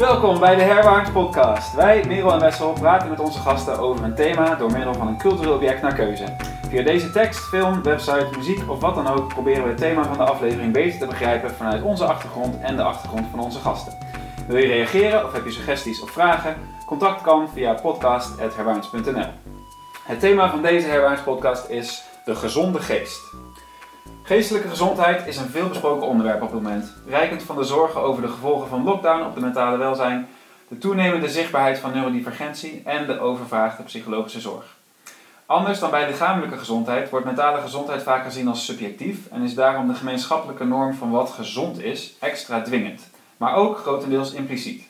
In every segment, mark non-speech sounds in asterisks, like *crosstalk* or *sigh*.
Welkom bij de Herwaarts Podcast. Wij, Merel en Wessel, praten met onze gasten over een thema door middel van een cultureel object naar keuze. Via deze tekst, film, website, muziek of wat dan ook proberen we het thema van de aflevering beter te begrijpen vanuit onze achtergrond en de achtergrond van onze gasten. Wil je reageren of heb je suggesties of vragen? Contact kan via podcast.herwaarts.nl. Het thema van deze Herwaarts Podcast is de gezonde geest. Geestelijke gezondheid is een veelbesproken onderwerp op het moment. Rijkend van de zorgen over de gevolgen van lockdown op de mentale welzijn, de toenemende zichtbaarheid van neurodivergentie en de overvraagde psychologische zorg. Anders dan bij lichamelijke gezondheid wordt mentale gezondheid vaak gezien als subjectief en is daarom de gemeenschappelijke norm van wat gezond is extra dwingend, maar ook grotendeels impliciet.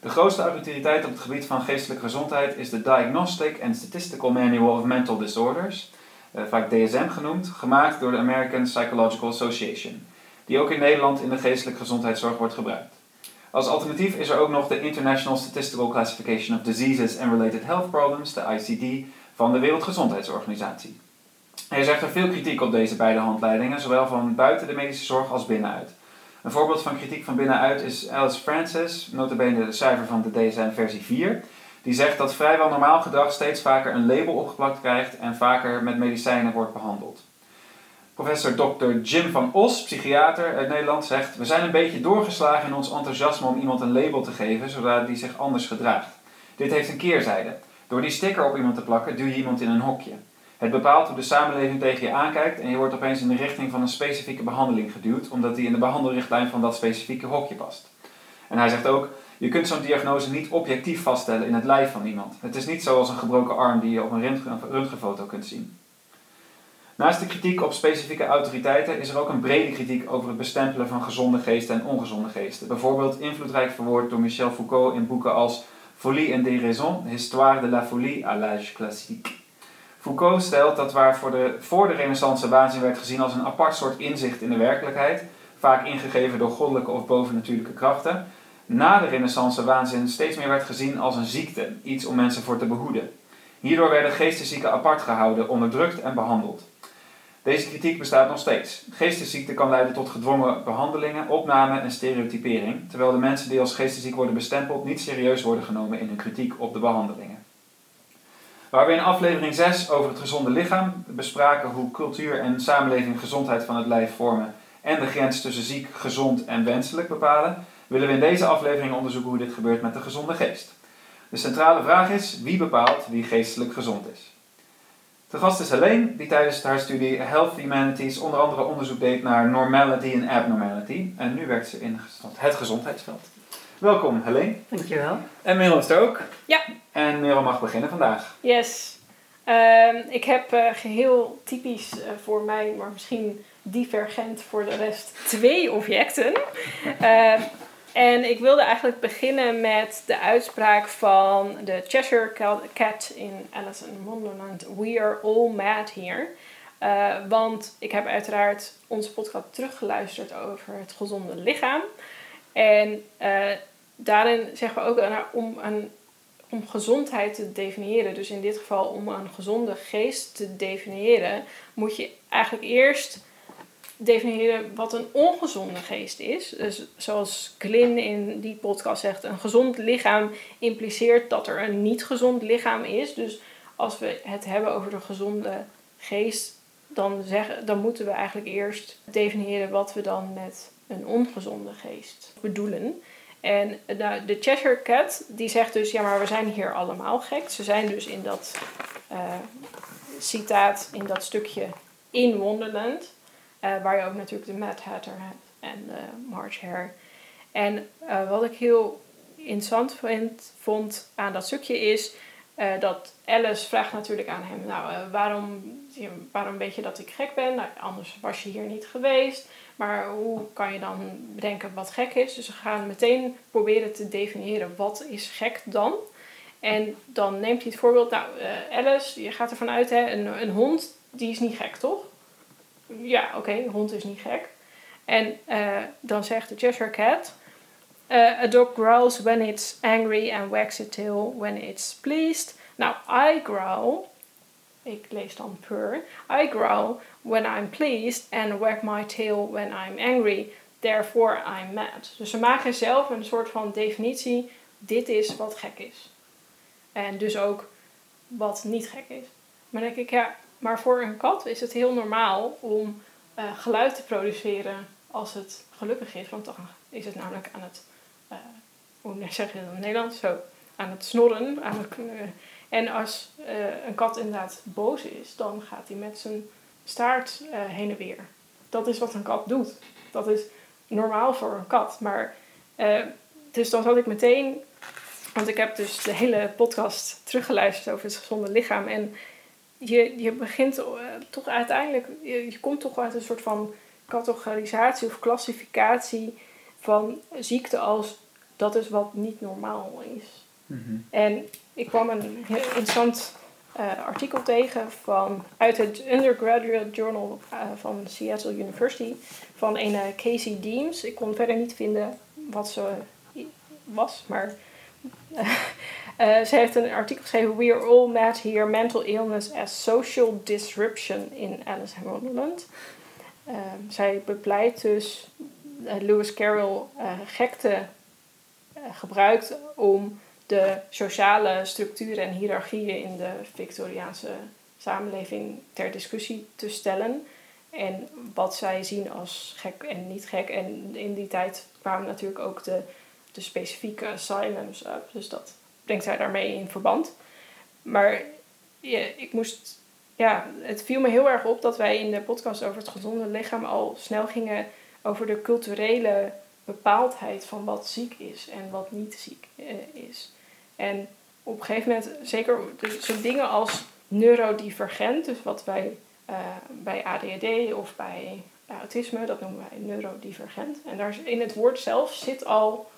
De grootste autoriteit op het gebied van geestelijke gezondheid is de Diagnostic and Statistical Manual of Mental Disorders, vaak DSM genoemd, gemaakt door de American Psychological Association, die ook in Nederland in de geestelijke gezondheidszorg wordt gebruikt. Als alternatief is er ook nog de International Statistical Classification of Diseases and Related Health Problems, de ICD, van de Wereldgezondheidsorganisatie. Er is echter veel kritiek op deze beide handleidingen, zowel van buiten de medische zorg als binnenuit. Een voorbeeld van kritiek van binnenuit is Alice Francis, notabene de cijfer van de DSM versie 4, die zegt dat vrijwel normaal gedrag steeds vaker een label opgeplakt krijgt en vaker met medicijnen wordt behandeld. Professor Dr. Jim van Os, psychiater uit Nederland, zegt: We zijn een beetje doorgeslagen in ons enthousiasme om iemand een label te geven zodat die zich anders gedraagt. Dit heeft een keerzijde. Door die sticker op iemand te plakken, duw je iemand in een hokje. Het bepaalt hoe de samenleving tegen je aankijkt en je wordt opeens in de richting van een specifieke behandeling geduwd, omdat die in de behandelrichtlijn van dat specifieke hokje past. En hij zegt ook: je kunt zo'n diagnose niet objectief vaststellen in het lijf van iemand. Het is niet zoals een gebroken arm die je op een röntgenfoto kunt zien. Naast de kritiek op specifieke autoriteiten is er ook een brede kritiek over het bestempelen van gezonde geesten en ongezonde geesten. Bijvoorbeeld invloedrijk verwoord door Michel Foucault in boeken als Folie en déraison, Histoire de la folie à l'âge classique. Foucault stelt dat waar voor de, voor de renaissance waanzin werd gezien als een apart soort inzicht in de werkelijkheid, vaak ingegeven door goddelijke of bovennatuurlijke krachten, na de renaissance waanzin steeds meer werd gezien als een ziekte, iets om mensen voor te behoeden. Hierdoor werden geesteszieken apart gehouden, onderdrukt en behandeld. Deze kritiek bestaat nog steeds. Geestesziekte kan leiden tot gedwongen behandelingen, opname en stereotypering, terwijl de mensen die als geestesziek worden bestempeld niet serieus worden genomen in hun kritiek op de behandelingen. Waar we in aflevering 6 over het gezonde lichaam bespraken hoe cultuur en samenleving gezondheid van het lijf vormen en de grens tussen ziek, gezond en wenselijk bepalen, willen we in deze aflevering onderzoeken hoe dit gebeurt met de gezonde geest. De centrale vraag is: wie bepaalt wie geestelijk gezond is? De gast is Helene, die tijdens haar studie Health Humanities onder andere onderzoek deed naar normality en abnormality. En nu werkt ze in het gezondheidsveld. Welkom Helene. Dankjewel. En Merel is er ook. Ja. En Merel mag beginnen vandaag. Yes. Ehm, ik heb uh, geheel typisch uh, voor mij, maar misschien divergent voor de rest, twee objecten. Uh, En ik wilde eigenlijk beginnen met de uitspraak van de Cheshire Cat in Alice in Wonderland. We are all mad here. Uh, want ik heb uiteraard onze podcast teruggeluisterd over het gezonde lichaam. En uh, daarin zeggen we ook om, een, om gezondheid te definiëren, dus in dit geval om een gezonde geest te definiëren, moet je eigenlijk eerst definiëren wat een ongezonde geest is. Dus zoals Glyn in die podcast zegt, een gezond lichaam impliceert dat er een niet gezond lichaam is. Dus als we het hebben over de gezonde geest, dan, zeggen, dan moeten we eigenlijk eerst definiëren wat we dan met een ongezonde geest bedoelen. En de Cheshire Cat die zegt dus, ja maar we zijn hier allemaal gek. Ze zijn dus in dat uh, citaat, in dat stukje in Wonderland. Uh, waar je ook natuurlijk de Mad Hatter en de March Hare. En uh, wat ik heel interessant vond aan dat stukje is uh, dat Alice vraagt natuurlijk aan hem: Nou, waarom, waarom weet je dat ik gek ben? Nou, anders was je hier niet geweest. Maar hoe kan je dan bedenken wat gek is? Dus we gaan meteen proberen te definiëren wat is gek dan. En dan neemt hij het voorbeeld: Nou, Alice, je gaat ervan uit, hè, een, een hond die is niet gek, toch? Ja, oké, hond is niet gek. En uh, dan zegt de Cheshire Cat... Uh, a dog growls when it's angry and wags its tail when it's pleased. Now, I growl... Ik lees dan purr. I growl when I'm pleased and wag my tail when I'm angry. therefore I'm mad. Dus ze maken zelf een soort van definitie, dit is wat gek is. En dus ook wat niet gek is. Maar dan denk ik, ja, maar voor een kat is het heel normaal om uh, geluid te produceren als het gelukkig is. Want dan is het namelijk aan het, uh, hoe zeg je dat in Nederland? Zo, aan het snorren. Het, uh, en als een kat inderdaad boos is, dan gaat hij met zijn staart heen en weer. Dat is wat een kat doet. Dat is normaal voor een kat. Maar, dus dan zat ik meteen want ik heb dus de hele podcast teruggeluisterd over het gezonde lichaam. En je, je begint uh, toch uiteindelijk, je, je, komt toch uit een soort van categorisatie of klassificatie van ziekte als dat is wat niet normaal is. Mhm. En ik kwam een heel interessant uh, artikel tegen van, uit het Undergraduate Journal uh, van Seattle University van een Casey Deems. Ik kon verder niet vinden wat ze was, maar *laughs* uh, ze heeft een artikel geschreven: We are all mad here: mental illness as social disruption in Alice in Wonderland. Uh, zij bepleit dus uh, Lewis Carroll gekte gebruikt om de sociale structuren en hiërarchieën in de Victoriaanse samenleving ter discussie te stellen. En wat zij zien als gek en niet gek. En in die tijd kwamen natuurlijk ook de de specifieke asylums. Dus dat brengt zij daarmee in verband. Maar ik moest, ja, het viel me heel erg op dat wij in de podcast over het gezonde lichaam al snel gingen over de culturele bepaaldheid van wat ziek is en wat niet ziek eh, is. En op een gegeven moment, zeker dus dingen als neurodivergent, dus wat wij uh, bij ADHD of bij autisme, dat noemen wij neurodivergent. En daar in het woord zelf zit al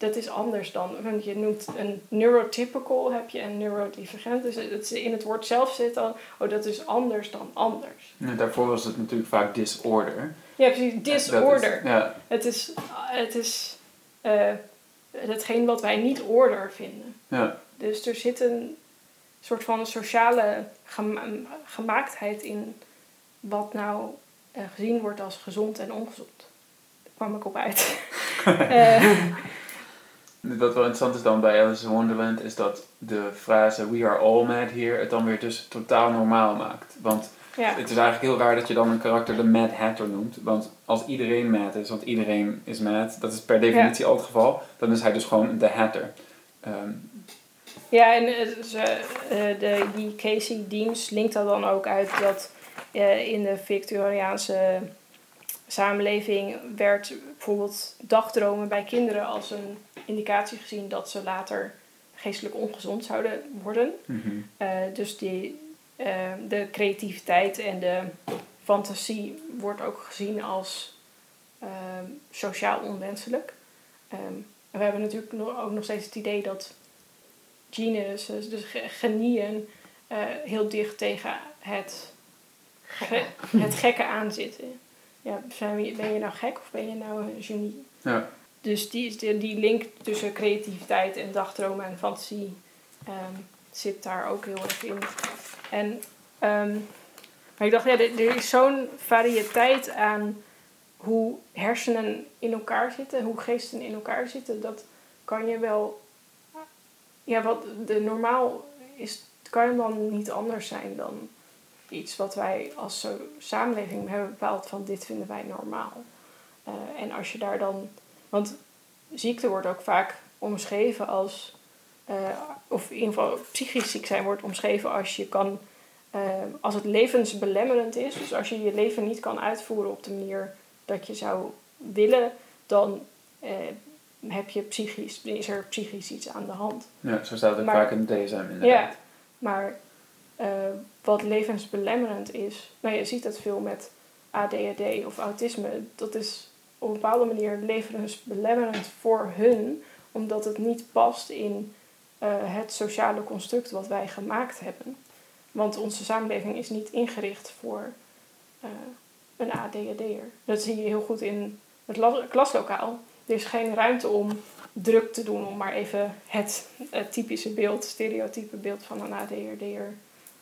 dat is anders dan, want je noemt een neurotypical, heb je een neurodivergent. Dus het, in het woord zelf zit al, oh dat is anders dan anders. Ja, daarvoor was het natuurlijk vaak disorder. Ja, precies, disorder. Is, ja. Het is, het is uh, hetgeen wat wij niet order vinden. Ja. Dus er zit een soort van sociale gema gemaaktheid in wat nou uh, gezien wordt als gezond en ongezond. Daar kwam ik op uit. uh, *laughs* Wat wel interessant is dan bij Alice in Wonderland is dat de frase We are all mad here het dan weer dus totaal normaal maakt. Want ja. het is eigenlijk heel raar dat je dan een karakter de Mad Hatter noemt. Want als iedereen mad is, want iedereen is mad, dat is per definitie al het geval, dan is hij dus gewoon de Hatter. Um, ja, en ze, uh, de, die Casey Deems linkt dat dan ook uit dat uh, in de Victoriaanse samenleving werd bijvoorbeeld dagdromen bij kinderen als een indicatie gezien dat ze later geestelijk ongezond zouden worden. Mm dus die, uh, de creativiteit en de fantasie wordt ook gezien als uh, sociaal onwenselijk. Um, we hebben natuurlijk ook nog steeds het idee dat geniuses, dus genieën, uh, heel dicht tegen het, ge het gekke aanzitten. Ja, ben je nou gek of ben je nou een genie? Ja. Dus die, die link tussen creativiteit en dagdromen en fantasie um, zit daar ook heel erg in. En, um, maar ik dacht, ja, er, is zo'n variëteit aan hoe hersenen in elkaar zitten, hoe geesten in elkaar zitten, dat kan je wel, ja, wat de normaal is, kan dan niet anders zijn dan iets wat wij als samenleving hebben bepaald van dit vinden wij normaal. Uh, en als je daar dan want ziekte wordt ook vaak omschreven als, uh, of in ieder geval psychisch ziek zijn wordt omschreven als je kan, uh, als het levensbelemmerend is. Dus als je je leven niet kan uitvoeren op de manier dat je zou willen, dan uh, heb je psychisch, is er psychisch iets aan de hand. Ja, zo staat het maar, vaak in de DSM inderdaad. Ja, maar wat levensbelemmerend is, nou je ziet dat veel met ADHD of autisme, dat is op een bepaalde manier levensbelemmerend voor hun, omdat het niet past in uh, het sociale construct wat wij gemaakt hebben. Want onze samenleving is niet ingericht voor uh, een ADHD'er. Dat zie je heel goed in het klaslokaal. Er is geen ruimte om druk te doen om maar even het, het typische beeld, stereotype beeld van een ADHD'er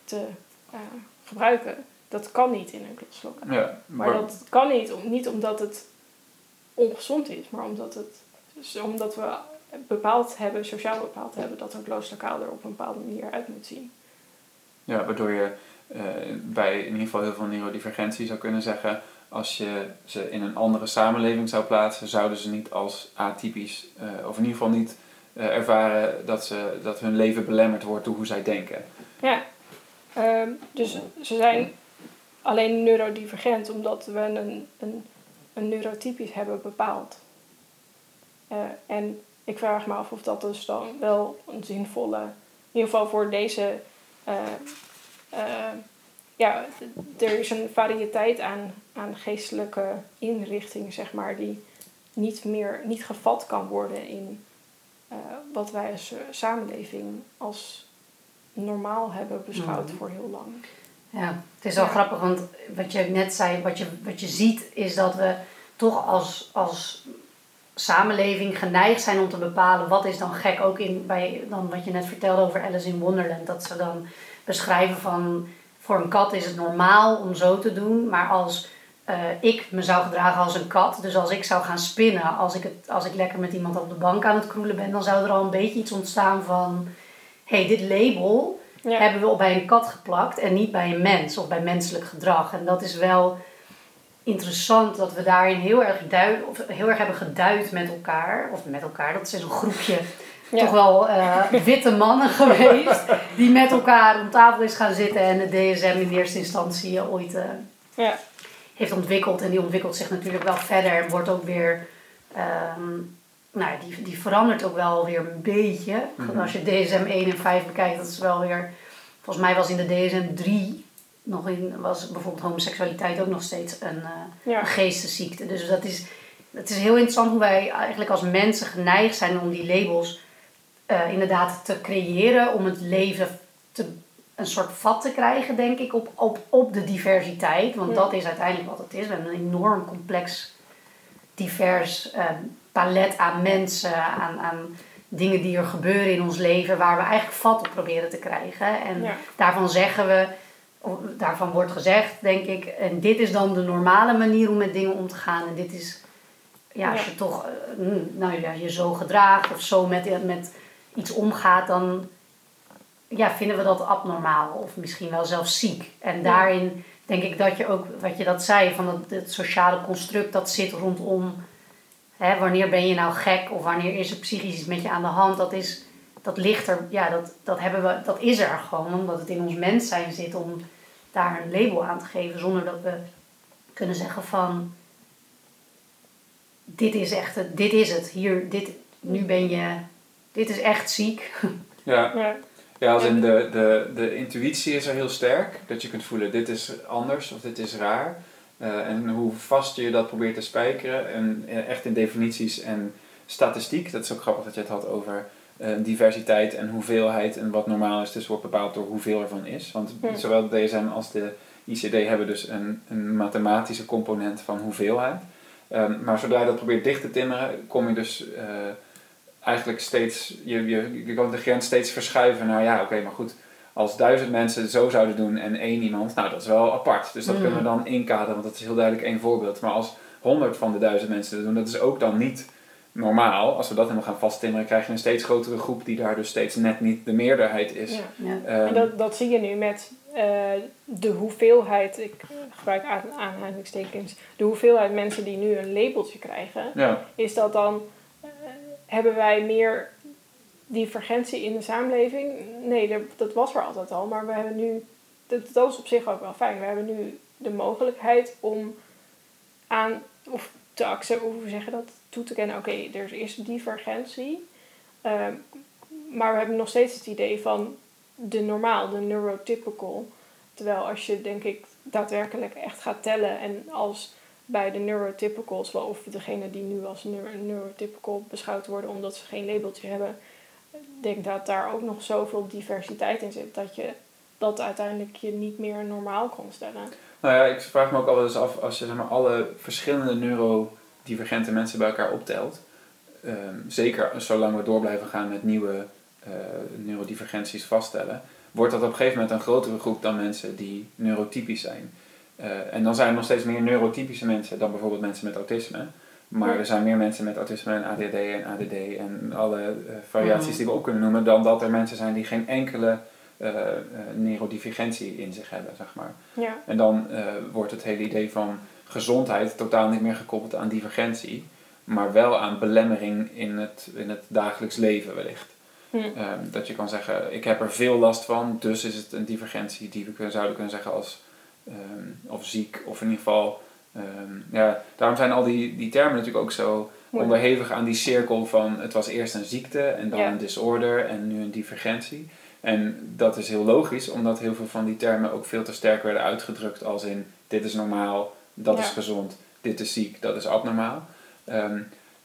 te uh, gebruiken. Dat kan niet in een klaslokaal. Ja, maar, maar dat kan niet, om, niet omdat het ongezond is, maar omdat, het, dus omdat we bepaald hebben, sociaal bepaald hebben, dat het looslokaal er op een bepaalde manier uit moet zien. Ja, waardoor je uh, bij in ieder geval heel veel neurodivergentie zou kunnen zeggen, als je ze in een andere samenleving zou plaatsen, zouden ze niet als atypisch, uh, of in ieder geval niet uh, ervaren dat, ze, dat hun leven belemmerd wordt door hoe zij denken. Ja, um, dus ze zijn alleen neurodivergent omdat we een, een, een neurotypisch hebben bepaald. Uh, en ik vraag me af of dat dus dan wel een zinvolle, in ieder geval voor deze ja, er is een variëteit aan, aan geestelijke inrichtingen, zeg maar, die niet meer niet gevat kan worden in wat wij als samenleving als normaal hebben beschouwd mm. voor heel lang. Ja, het is wel ja. grappig, want wat je net zei, wat je, wat je ziet, is dat we toch als, als samenleving geneigd zijn om te bepalen wat is dan gek. Ook in, bij dan wat je net vertelde over Alice in Wonderland, dat ze dan beschrijven van voor een kat is het normaal om zo te doen, maar als uh, ik me zou gedragen als een kat, dus als ik zou gaan spinnen, als ik, het, als ik lekker met iemand op de bank aan het kroelen ben, dan zou er al een beetje iets ontstaan van: hé, hey, dit label ja. hebben we bij een kat geplakt en niet bij een mens of bij menselijk gedrag. En dat is wel interessant dat we daarin heel erg, duid, of heel erg hebben geduid met elkaar, of met elkaar, dat is een groepje toch wel uh, witte mannen *laughs* geweest. Die met elkaar om tafel is gaan zitten en de DSM in eerste instantie ooit uh, ja. heeft ontwikkeld. En die ontwikkelt zich natuurlijk wel verder en wordt ook weer. Um, nou, die, die verandert ook wel weer een beetje. Mm Als je DSM 1 en 5 bekijkt, dat is wel weer. Volgens mij was in de DSM 3 nog in, was bijvoorbeeld homoseksualiteit ook nog steeds een, uh, ja. geestesziekte. Dus dat is, het is heel interessant hoe wij eigenlijk als mensen geneigd zijn om die labels uh, inderdaad te creëren om het leven te, een soort vat te krijgen, denk ik, op, op, op de diversiteit. Want dat is uiteindelijk wat het is. We hebben een enorm complex, divers uh, palet aan mensen, aan, aan dingen die er gebeuren in ons leven, waar we eigenlijk vat op proberen te krijgen. En daarvan zeggen we, daarvan wordt gezegd, denk ik, en dit is dan de normale manier om met dingen om te gaan. En dit is, ja, als je toch, uh, nou ja, je zo gedraagt of zo met, met iets omgaat, dan ja, vinden we dat abnormaal of misschien wel zelfs ziek. En daarin denk ik dat je ook, wat je dat zei, van dat het sociale construct dat zit rondom hè, wanneer ben je nou gek of wanneer is er psychisch iets met je aan de hand, dat is. Dat ligt er, ja, dat, dat, hebben we, dat is er gewoon, omdat het in ons mens zijn zit om daar een label aan te geven, zonder dat we kunnen zeggen van dit is echt het, dit is het, hier, dit, nu ben je dit is echt ziek. *laughs* Ja, ja. ja als in de, de, de intuïtie is er heel sterk. Dat je kunt voelen, dit is anders of dit is raar. Uh, en hoe vast je dat probeert te spijkeren. En uh, echt in definities en statistiek. Dat is ook grappig dat je het had over uh, diversiteit en hoeveelheid. En wat normaal is, dus wordt bepaald door hoeveel ervan is. Want zowel de DSM als de ICD hebben dus een, een mathematische component van hoeveelheid. Um, maar zodra je dat probeert dicht te timmeren, kom je dus eigenlijk steeds, je, je, je kan de grens steeds verschuiven naar ja, oké, maar goed, als duizend mensen zo zouden doen en één iemand, nou dat is wel apart. Dus dat mm. kunnen we dan inkaderen, want dat is heel duidelijk één voorbeeld. Maar als honderd van de duizend mensen het doen, dat is ook dan niet normaal. Als we dat helemaal gaan vasttimmeren, krijg je een steeds grotere groep die daar dus steeds net niet de meerderheid is. Ja. ja. Ehm, en dat, dat zie je nu met uh, de hoeveelheid, ik gebruik aanhalingstekens, de hoeveelheid mensen die nu een labeltje krijgen, ja. is dat dan hebben wij meer divergentie in de samenleving? Nee, dat was er altijd al, maar we hebben nu, dat, is op zich ook wel fijn. We hebben nu de mogelijkheid om aan, of te accepteren, hoe zeggen dat, toe te kennen, oké, er is divergentie, ehm, maar we hebben nog steeds het idee van de normaal, de neurotypical. Terwijl als je, denk ik, daadwerkelijk echt gaat tellen en als bij de neurotypicals, of degene die nu als neurotypical beschouwd worden omdat ze geen labeltje hebben, denk dat daar ook nog zoveel diversiteit in zit dat je dat uiteindelijk je niet meer normaal kon stellen. Nou ja, ik vraag me ook altijd af, als je zeg maar, alle verschillende neurodivergente mensen bij elkaar optelt, um, zeker zolang we door blijven gaan met nieuwe uh, neurodivergenties vaststellen, wordt dat op een gegeven moment een grotere groep dan mensen die neurotypisch zijn. Uh, en dan zijn er nog steeds meer neurotypische mensen dan bijvoorbeeld mensen met autisme. Maar Ja. er zijn meer mensen met autisme en ADD en ADD en alle eh, variaties Mhm. die we ook kunnen noemen, dan dat er mensen zijn die geen enkele eh, eh, neurodivergentie in zich hebben, zeg maar. Ja. En dan wordt het hele idee van gezondheid totaal niet meer gekoppeld aan divergentie, maar wel aan belemmering in het, in het dagelijks leven wellicht. Hm. Ehm, dat je kan zeggen, ik heb er veel last van, dus is het een divergentie die we kunnen, zouden kunnen zeggen als ehm, of ziek, of in ieder geval. Ehm, ja, daarom zijn al die, die termen natuurlijk ook zo onderhevig aan die cirkel van het was eerst een ziekte en dan Ja. een disorder en nu een divergentie. En dat is heel logisch, omdat heel veel van die termen ook veel te sterk werden uitgedrukt als in dit is normaal, dat Ja. is gezond, dit is ziek, dat is abnormaal. Ehm,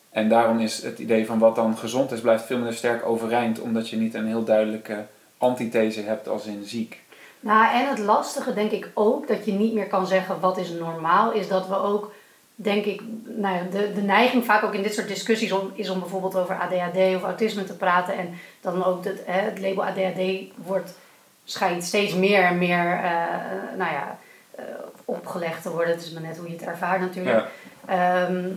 en daarom is het idee van wat dan gezond is, blijft veel minder sterk overeind, omdat je niet een heel duidelijke antithese hebt als in ziek. Nou, en het lastige denk ik ook, dat je niet meer kan zeggen wat is normaal, is dat we ook, denk ik, nou ja, de, de neiging vaak ook in dit soort discussies om, is om bijvoorbeeld over ADHD of autisme te praten. En dan ook het, hè, het label ADHD wordt, schijnt steeds meer en meer, eh, nou ja, eh, opgelegd te worden. Het is maar net hoe je het ervaart natuurlijk. Ja, Ehm,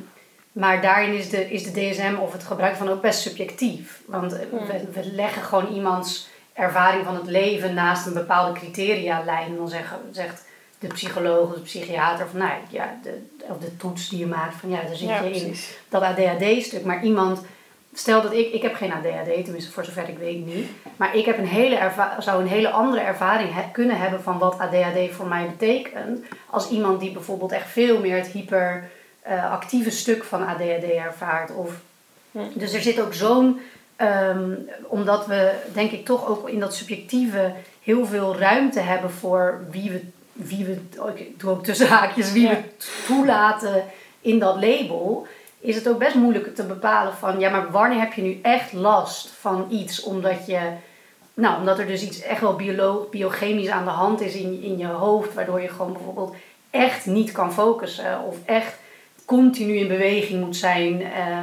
maar daarin is de, is de DSM of het gebruik van ook best subjectief. Want Hmm. we, we leggen gewoon iemands ervaring van het leven naast een bepaalde criteria lijn. En dan zeggen, zegt de psycholoog of de psychiater van, nou ja, de, of de toets die je maakt, van ja, daar zit Ja, je in dat ADHD-stuk. Maar iemand, stel dat ik, ik heb geen ADHD, tenminste voor zover ik weet niet. Maar ik heb een hele erva- zou een hele andere ervaring he- kunnen hebben van wat ADHD voor mij betekent. Als iemand die bijvoorbeeld echt veel meer het hyperactieve stuk van ADHD ervaart. Of, Hm. Dus er zit ook zo'n, ehm, omdat we denk ik toch ook in dat subjectieve heel veel ruimte hebben voor wie we, wie we oh, ik doe ook tussen haakjes, wie Ja. we toelaten in dat label is het ook best moeilijk te bepalen van ja, maar wanneer heb je nu echt last van iets omdat je, nou, omdat er dus iets echt wel biolo- biochemisch aan de hand is in, in je hoofd, waardoor je gewoon bijvoorbeeld echt niet kan focussen of echt continu in beweging moet zijn. eh,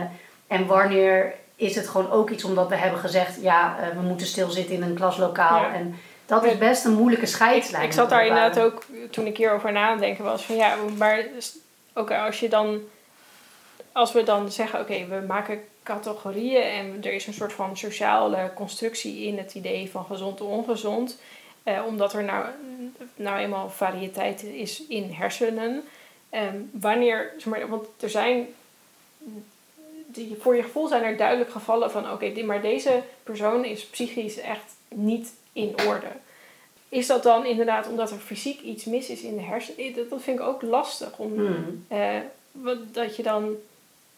en wanneer is het gewoon ook iets omdat we hebben gezegd, ja, eh, we moeten stilzitten in een klaslokaal. Ja. En dat is best een moeilijke scheidslijn. Ik zat daar inderdaad ook, toen ik hierover na aan het denken was, van ja, maar oké, als je dan, als we dan zeggen, oké, we maken categorieën en er is een soort van sociale constructie in het idee van gezond en ongezond, eh, omdat er nou, nou eenmaal variëteit is in hersenen. Ehm, wanneer, zeg maar, want er zijn, die, voor je gevoel zijn er duidelijk gevallen van, oké, maar deze persoon is psychisch echt niet in orde. Is dat dan inderdaad omdat er fysiek iets mis is in de hersenen? Dat, dat vind ik ook lastig. Om, Hmm. eh, dat je dan,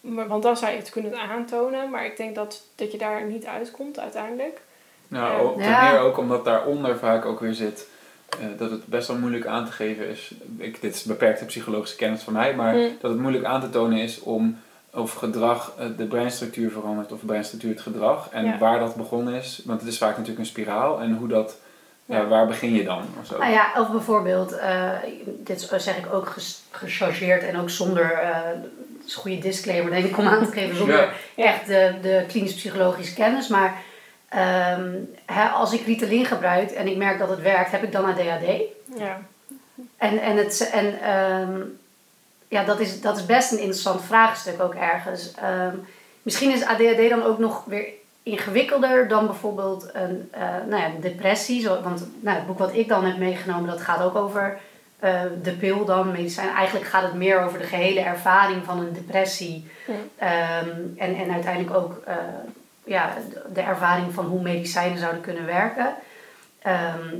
maar- want dan zou je het kunnen aantonen, maar ik denk dat, dat je daar niet uitkomt uiteindelijk. Nou, ten Ja. meer ook omdat daaronder vaak ook weer zit eh, dat het best wel moeilijk aan te geven is. Ik, dit is beperkte psychologische kennis van mij, maar Hm. dat het moeilijk aan te tonen is om of gedrag eh, de breinstructuur verandert of de breinstructuur het gedrag. En Ja. waar dat begonnen is, want het is vaak natuurlijk een spiraal en hoe dat, ja. Ja. waar begin je dan? Of zo. Nou ja, of bijvoorbeeld, eh, dit zeg ik ook ges- gechargeerd en ook zonder, eh, dat is een goede disclaimer denk ik om aan te geven, zonder echt de, de klinisch-psychologische kennis. Maar ehm, hè, als ik Ritalin gebruik en ik merk dat het werkt, heb ik dan ADHD? Ja, En, en, het, en ehm, ja, dat is, dat is best een interessant vraagstuk ook ergens. Ehm, misschien is ADHD dan ook nog weer ingewikkelder dan bijvoorbeeld een, eh, nou ja, depressie. Zo, want nou, het boek wat ik dan heb meegenomen, dat gaat ook over eh, de pil dan, medicijn. Eigenlijk gaat het meer over de gehele ervaring van een depressie. Ja. Ehm, en, en uiteindelijk ook eh, ja, de- ervaring van hoe medicijnen zouden kunnen werken. Ehm,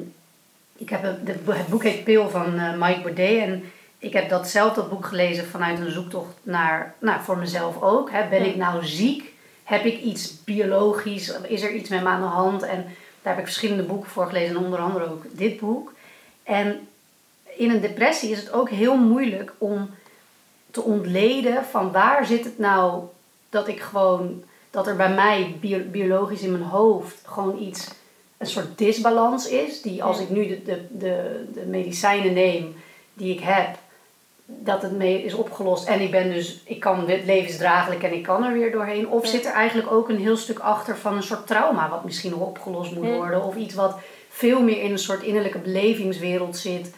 ik heb het, het boek heet Pil van Mike Baudet. En ik heb datzelfde boek gelezen vanuit een zoektocht naar, nou, voor mezelf ook. Hè. Ben ik nou ziek? Heb ik iets biologisch? Is er iets met me aan de hand? En daar heb ik verschillende boeken voor gelezen, en onder andere ook dit boek. En in een depressie is het ook heel moeilijk om te ontleden van waar zit het nou dat ik gewoon, dat er bij mij bio- biologisch in mijn hoofd gewoon iets, een soort disbalans is. Die als ik nu de, de, de, de medicijnen neem die ik heb, dat het mee is opgelost en ik ben dus, ik kan levensdraaglijk en ik kan er weer doorheen. Of Ja. zit er eigenlijk ook een heel stuk achter van een soort trauma wat misschien nog opgelost moet Ja. worden. Of iets wat veel meer in een soort innerlijke belevingswereld zit.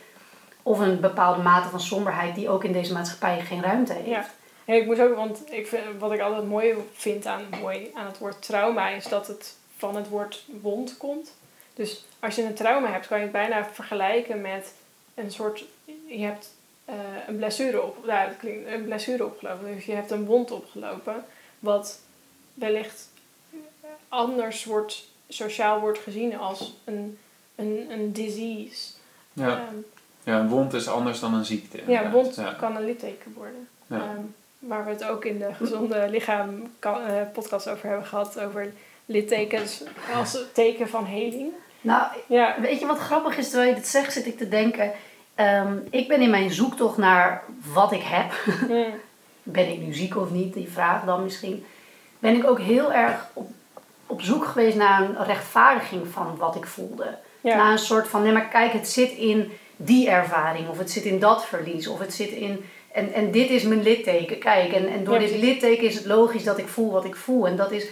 Of een bepaalde mate van somberheid die ook in deze maatschappij geen ruimte heeft. Ja. Ja, ik moet ook, want ik vind, wat ik altijd mooi vind aan, mooi aan het woord trauma is dat het van het woord wond komt. Dus als je een trauma hebt, kan je het bijna vergelijken met een soort. Je hebt eh, een, blessure op, ja, dat klinkt, een blessure opgelopen. Dus je hebt een wond opgelopen, wat wellicht anders wordt, sociaal wordt gezien als een, een, een disease. Ja. Ehm, ja, een wond is anders dan een ziekte. ja, een wond Ja. kan een litteken worden. Ja. Ehm, waar we het ook in de gezonde lichaam eh, podcast over hebben gehad. Over littekens als teken van heling. Nou, Ja, weet je wat grappig is? Terwijl je dit zegt, zit ik te denken. Ehm, ik ben in mijn zoektocht naar wat ik heb. *laughs* mm, ben ik nu ziek of niet, die vraag dan misschien. Ben ik ook heel erg op, op zoek geweest naar een rechtvaardiging van wat ik voelde. ja. Naar een soort van, nee maar kijk, het zit in die ervaring. Of het zit in dat verlies. Of het zit in, en, en dit is mijn litteken. Kijk, en, en door Ja, dit litteken is het logisch dat ik voel wat ik voel. En dat is...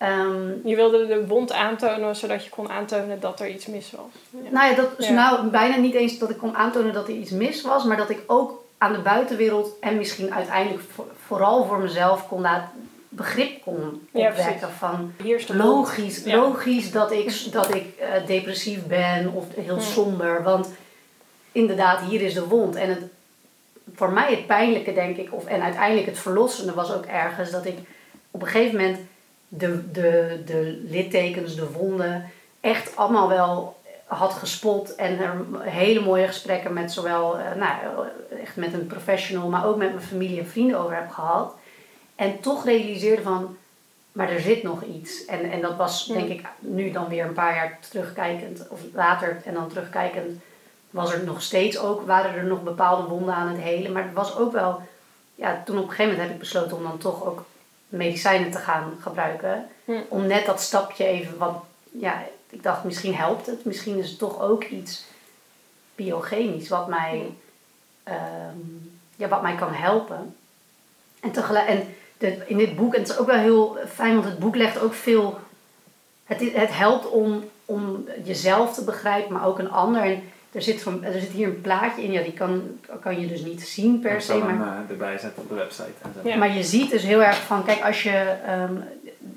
ehm, Je wilde de wond aantonen zodat je kon aantonen dat er iets mis was. Ja. Nou ja, dat is Ja. nou bijna niet eens dat ik kon aantonen dat er iets mis was, maar dat ik ook aan de buitenwereld en misschien uiteindelijk vo- vooral voor mezelf kon laten begrip kon Ja, opwekken precies. van Hier is de wond. logisch, Ja. logisch dat ik, dat ik eh, depressief ben of heel Ja. somber, want inderdaad, hier is de wond. En het, voor mij het pijnlijke, denk ik, of, en uiteindelijk het verlossende was ook ergens dat ik op een gegeven moment de, de, de littekens, de wonden, echt allemaal wel had gespot. En er hele mooie gesprekken met zowel, eh, nou, echt met een professional, maar ook met mijn familie en vrienden over heb gehad. En toch realiseerde van, maar er zit nog iets. En, en dat was Ja. denk ik nu dan weer een paar jaar terugkijkend, of later en dan terugkijkend, was er nog steeds ook, waren er nog bepaalde wonden aan het helen. Maar het was ook wel, ja, toen op een gegeven moment heb ik besloten om dan toch ook medicijnen te gaan gebruiken. Hm. Om net dat stapje even, wat, ja, ik dacht misschien helpt het. Misschien is het toch ook iets biochemisch wat mij, ehm, ja, wat mij kan helpen. En, tegelijk, en de, in dit boek, en het is ook wel heel fijn, want het boek legt ook veel. Het, het helpt om, om jezelf te begrijpen, maar ook een ander. En er zit, zo'n- er zit hier een plaatje in, ja, die kan, kan je dus niet zien per Ik se. zal Maar, hem eh, erbij zetten op de website. En zo. Ja. maar je ziet dus heel erg van, kijk, als je. ehm,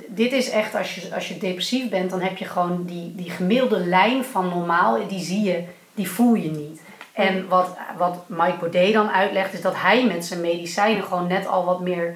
dit is echt, als je, als je depressief bent, dan heb je gewoon die, die gemiddelde lijn van normaal, die zie je, die voel je niet. En wat, wat Mike Baudet dan uitlegt, is dat hij met zijn medicijnen gewoon net al wat meer.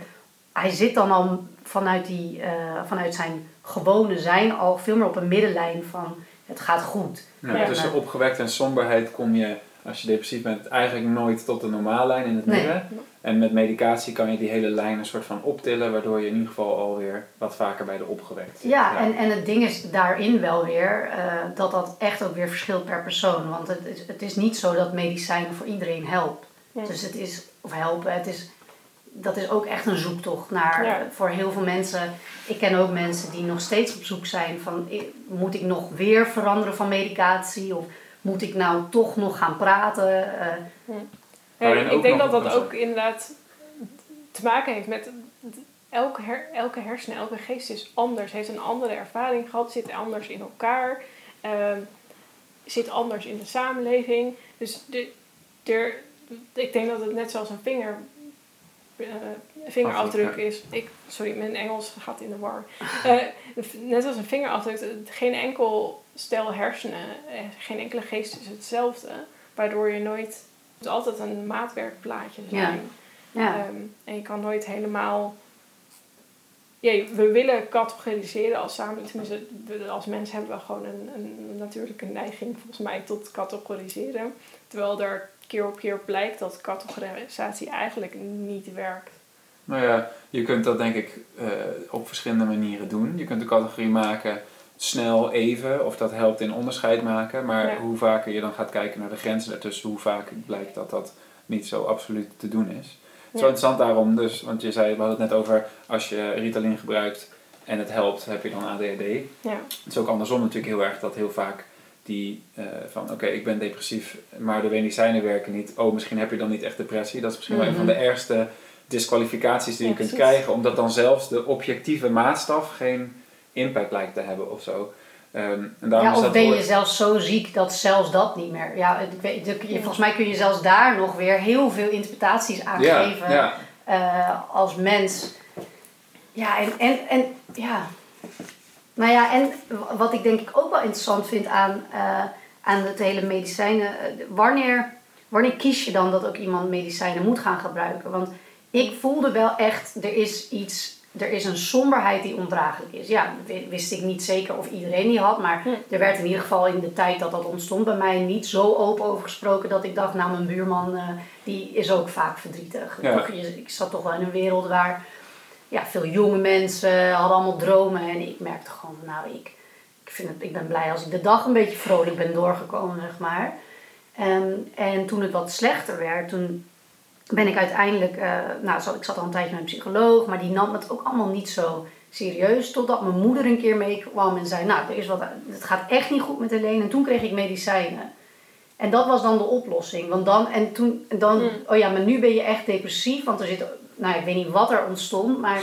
Hij zit dan al vanuit, die, eh, vanuit zijn gewone zijn al veel meer op een middenlijn van het gaat goed. Ja, Ja. Tussen opgewekt en somberheid kom je, als je depressief bent, eigenlijk nooit tot de normale lijn in het Nee. midden. En met medicatie kan je die hele lijn een soort van optillen, waardoor je in ieder geval alweer wat vaker bij de opgewekt zit. Ja, En, en het ding is daarin wel weer eh, dat dat echt ook weer verschilt per persoon. Want het is, het is niet zo dat medicijn voor iedereen helpt. Ja. Dus het is, of helpen, het is, dat is ook echt een zoektocht naar, Ja. voor heel veel mensen. Ik ken ook mensen die nog steeds op zoek zijn van, moet ik nog weer veranderen van medicatie? Of moet ik nou toch nog gaan praten? Eh, Ja, ik denk dat dat ook inderdaad te maken heeft met elke, her, elke hersenen, elke geest is anders, heeft een andere ervaring gehad, zit anders in elkaar, ehm, zit anders in de samenleving. Dus de, er, ik denk dat het net zoals een vinger, eh, vingerafdruk Afdruk, is. Ik, sorry, mijn Engels gaat in de war. Eh, net als een vingerafdruk, geen enkel stel hersenen, eh, geen enkele geest is hetzelfde, waardoor je nooit het is altijd een maatwerkplaatje zijn. ja. Ehm, en je kan nooit helemaal. Ja, we willen categoriseren als samen. Tenminste, als mens hebben we gewoon een, een natuurlijke neiging, volgens mij, tot categoriseren. Terwijl er keer op keer blijkt dat categorisatie eigenlijk niet werkt. Nou ja, je kunt dat denk ik eh, op verschillende manieren doen. Je kunt een categorie maken snel, even, of dat helpt in onderscheid maken. Maar Ja. hoe vaker je dan gaat kijken naar de grenzen daartussen, hoe vaak blijkt dat dat niet zo absoluut te doen is. Het is Ja. wel interessant daarom dus, want je zei, we hadden het net over, als je Ritalin gebruikt en het helpt, heb je dan ADHD. Ja, Het is ook andersom natuurlijk heel erg dat heel vaak die eh, van oké, ik ben depressief, maar de medicijnen werken niet. Oh, misschien heb je dan niet echt depressie. Dat is misschien wel een van de Mhm. ergste disqualificaties die je kunt precies. krijgen, omdat dan zelfs de objectieve maatstaf geen impact lijkt te hebben of zo. Ehm, en Ja, is of ben je zelfs zo ziek dat zelfs dat niet meer. Ja, ik weet, de- je- volgens mij kun je zelfs daar nog weer heel veel interpretaties aan ja, geven. ja, eh, als mens. Ja, en, en, en ja. Nou ja, en wat ik denk ik ook wel interessant vind aan, uh, aan het hele medicijnen. wanneer, wanneer kies je dan dat ook iemand medicijnen moet gaan gebruiken? Want ik voelde wel echt, er is iets er is een somberheid die ondraaglijk is. Ja, wist ik niet zeker of iedereen die had, maar hm. er werd in ieder geval in de tijd dat dat ontstond bij mij niet zo open over gesproken dat ik dacht, nou mijn buurman uh, die is ook vaak verdrietig. Ja. ik zat toch wel in een wereld waar ja, veel jonge mensen hadden allemaal dromen en ik merkte gewoon, nou ik, ik, vind het, ik ben blij als ik de dag een beetje vrolijk ben doorgekomen, zeg maar. En, en toen het wat slechter werd, toen ben ik uiteindelijk, uh, nou, ik zat al een tijdje met een psycholoog, maar die nam het ook allemaal niet zo serieus. Totdat mijn moeder een keer meekwam en zei: Nou, er is wat, het gaat echt niet goed met Helene. En toen kreeg ik medicijnen. En dat was dan de oplossing. Want dan, en toen, dan, hmm. oh ja, maar nu ben je echt depressief, want er zit, nou, ik weet niet wat er ontstond, maar.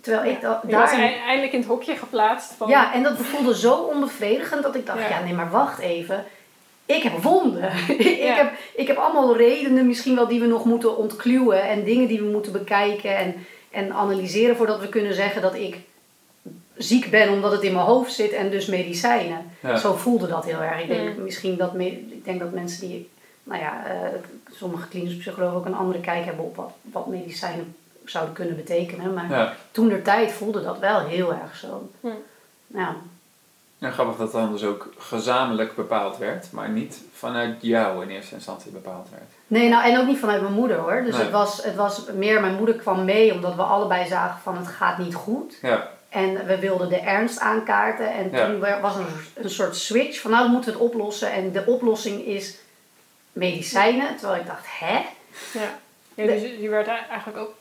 Terwijl ik da, daar. eindelijk in het hokje geplaatst. Van... Ja, en dat voelde zo onbevredigend dat ik dacht: ja, ja nee, maar wacht even ik heb wonden. *laughs* ik, heb, ik heb allemaal redenen misschien wel die we nog moeten ontkluwen en dingen die we moeten bekijken en, en analyseren voordat we kunnen zeggen dat ik ziek ben omdat het in mijn hoofd zit en dus medicijnen. Zo voelde dat heel erg. Ik denk misschien dat, ik denk dat mensen die, nou ja, uh, sommige klinische psychologen ook een andere kijk hebben op wat, wat medicijnen zouden kunnen betekenen. Maar toen de tijd voelde dat wel heel erg zo. Ja. Ja, grappig dat dan dus ook gezamenlijk bepaald werd, maar niet vanuit jou in eerste instantie bepaald werd. Nee, nou en ook niet vanuit mijn moeder hoor. Dus het, was, het was meer, mijn moeder kwam mee omdat we allebei zagen van het gaat niet goed. Ja. En we wilden de ernst aankaarten. En toen was er een soort switch van nou dan moeten we het oplossen. En de oplossing is medicijnen. Terwijl ik dacht, hè? Ja, ja dus je werd eigenlijk ook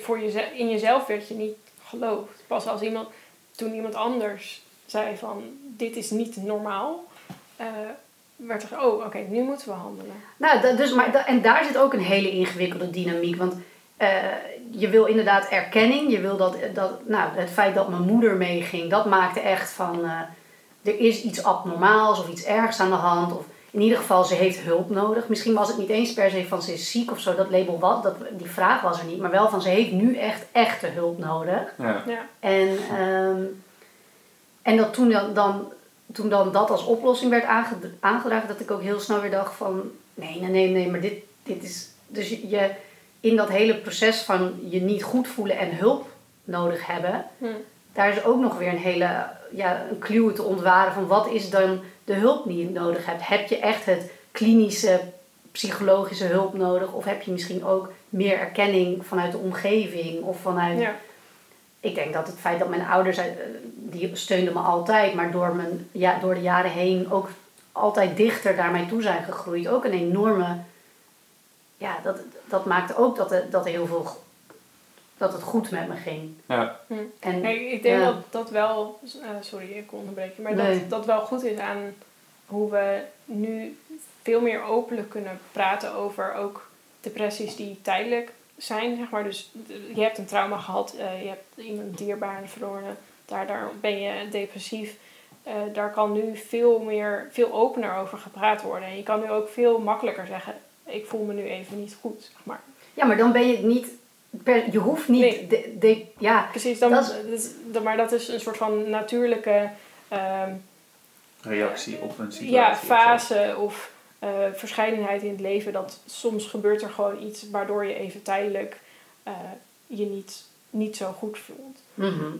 voor jezelf, in jezelf werd je niet geloofd. Pas als iemand, toen iemand anders zei van dit is niet normaal, uh, werd er, oh oké, nu moeten we handelen. Nou, dus, maar, en daar zit ook een hele ingewikkelde dynamiek. Want uh, je wil inderdaad erkenning. Je wil dat, dat, nou, het feit dat mijn moeder meeging, dat maakte echt van uh, er is iets abnormaals of iets ergs aan de hand. Of in ieder geval, ze heeft hulp nodig. Misschien was het niet eens per se van ze is ziek of zo, dat label wat, dat, die vraag was er niet. Maar wel van ze heeft nu echt echte hulp nodig. Ja. ja. En um, en dat toen dan, toen dan dat als oplossing werd aangedragen, dat ik ook heel snel weer dacht van nee, nee, nee, nee, maar dit, dit is. Dus je in dat hele proces van je niet goed voelen en hulp nodig hebben, hm. daar is ook nog weer een hele ja, een clue te ontwaren van wat is dan de hulp die je nodig hebt. Heb je echt het klinische, psychologische hulp nodig? Of heb je misschien ook meer erkenning vanuit de omgeving of vanuit. Ja ik denk dat het feit dat mijn ouders, eh, die steunden me altijd, maar door, mijn, ja, door de jaren heen ook altijd dichter naar mij toe zijn gegroeid. Ook een enorme, ja, dat, dat maakte ook dat er, dat er heel veel, dat het goed met me ging. Ja. Hm. En, ik denk dat dat wel, uh, sorry ik onderbreken, maar dat dat wel goed is aan hoe we nu veel meer openlijk kunnen praten over ook depressies die tijdelijk zijn, zeg maar. Dus je hebt een trauma gehad, uh, je hebt iemand dierbaar verloren, daar, daar ben je depressief. Uh, daar kan nu veel meer, veel opener over gepraat worden. En je kan nu ook veel makkelijker zeggen, ik voel me nu even niet goed, zeg maar. Ja, maar dan ben je niet, per, je hoeft niet, nee. de, de, ja. Precies, dan, dat is, maar dat is een soort van natuurlijke... Uh, Reactie op een situatie. Ja, fase of uh, verscheidenheid in het leven. Dat soms gebeurt er gewoon iets waardoor je even tijdelijk uh, je niet, niet zo goed voelt. Mm -hmm.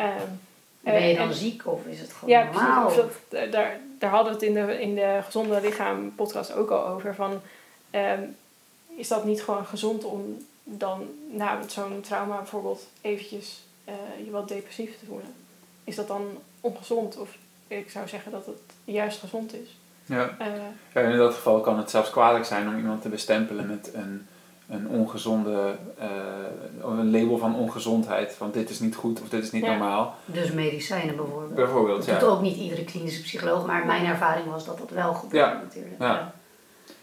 ben je dan ziek of is het gewoon ja, normaal? Ja, dat, daar, daar hadden we het in de, in de Gezonde Lichaam podcast ook al over. Van, um, is dat niet gewoon gezond om dan na zo'n trauma bijvoorbeeld eventjes uh, je wat depressief te voelen? Is dat dan ongezond? Of ik zou zeggen dat het juist gezond is. Ja. Uh, ja, in dat geval kan het zelfs kwalijk zijn om iemand te bestempelen met een, een ongezonde, uh, een label van ongezondheid. Van dit is niet goed of dit is niet normaal. Dus medicijnen bijvoorbeeld. Bijvoorbeeld, dat doet ook niet iedere klinische psycholoog, maar mijn ervaring was dat dat wel gebeurde ja. natuurlijk. Ja.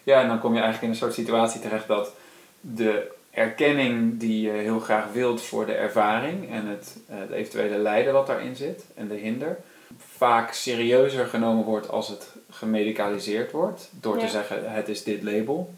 ja, en dan kom je eigenlijk in een soort situatie terecht dat de erkenning die je heel graag wilt voor de ervaring en het, eh, het eventuele lijden wat daarin zit en de hinder, vaak serieuzer genomen wordt als het gemedicaliseerd wordt. Door te zeggen het is dit label.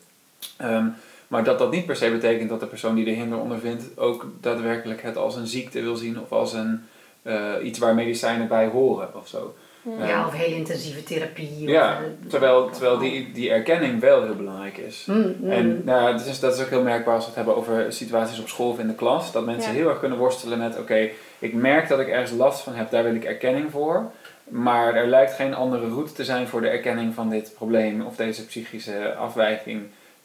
Ehm, Maar dat dat niet per se betekent dat de persoon die de hinder ondervindt ook daadwerkelijk het als een ziekte wil zien of als een, eh, iets waar medicijnen bij horen of zo. Ja. Of heel intensieve therapie. Ja, of, eh, terwijl, terwijl die, die erkenning wel heel belangrijk is. Mm, mm. En nou, ja, dat, is, ook heel merkbaar als we het hebben over situaties op school of in de klas. Dat mensen Ja. heel erg kunnen worstelen met: oké, ik merk dat ik ergens last van heb, daar wil ik erkenning voor. Maar er lijkt geen andere route te zijn voor de erkenning van dit probleem of deze psychische afwijking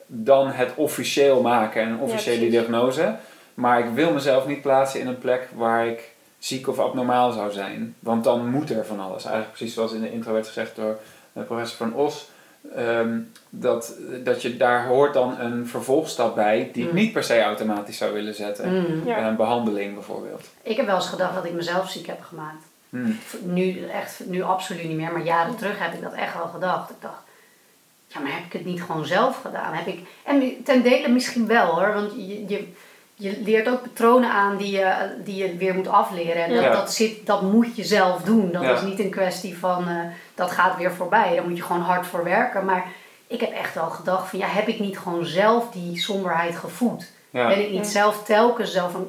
dan het officieel maken en een officiële diagnose. Maar ik wil mezelf niet plaatsen in een plek waar ik ziek of abnormaal zou zijn. Want dan moet er van alles. Eigenlijk precies zoals in de intro werd gezegd door eh, professor Van Os. ehm, dat, dat je daar hoort dan een vervolgstap bij die ik Mm. niet per se automatisch zou willen zetten. Mm. Ja. Een behandeling bijvoorbeeld. Ik heb wel eens gedacht dat ik mezelf ziek heb gemaakt. Hmm. Nu, echt, nu absoluut niet meer, maar jaren terug heb ik dat echt wel gedacht. Ik dacht, ja, maar heb ik het niet gewoon zelf gedaan? Heb ik, en ten dele misschien wel hoor, want je, je, je leert ook patronen aan die je, die je weer moet afleren. En dat, Ja. dat, zit, dat moet je zelf doen. Dat Ja. is niet een kwestie van, eh, dat gaat weer voorbij. Daar moet je gewoon hard voor werken. Maar ik heb echt wel gedacht van, ja, heb ik niet gewoon zelf die somberheid gevoed? Ja. Ben ik niet Ja. zelf telkens zelf een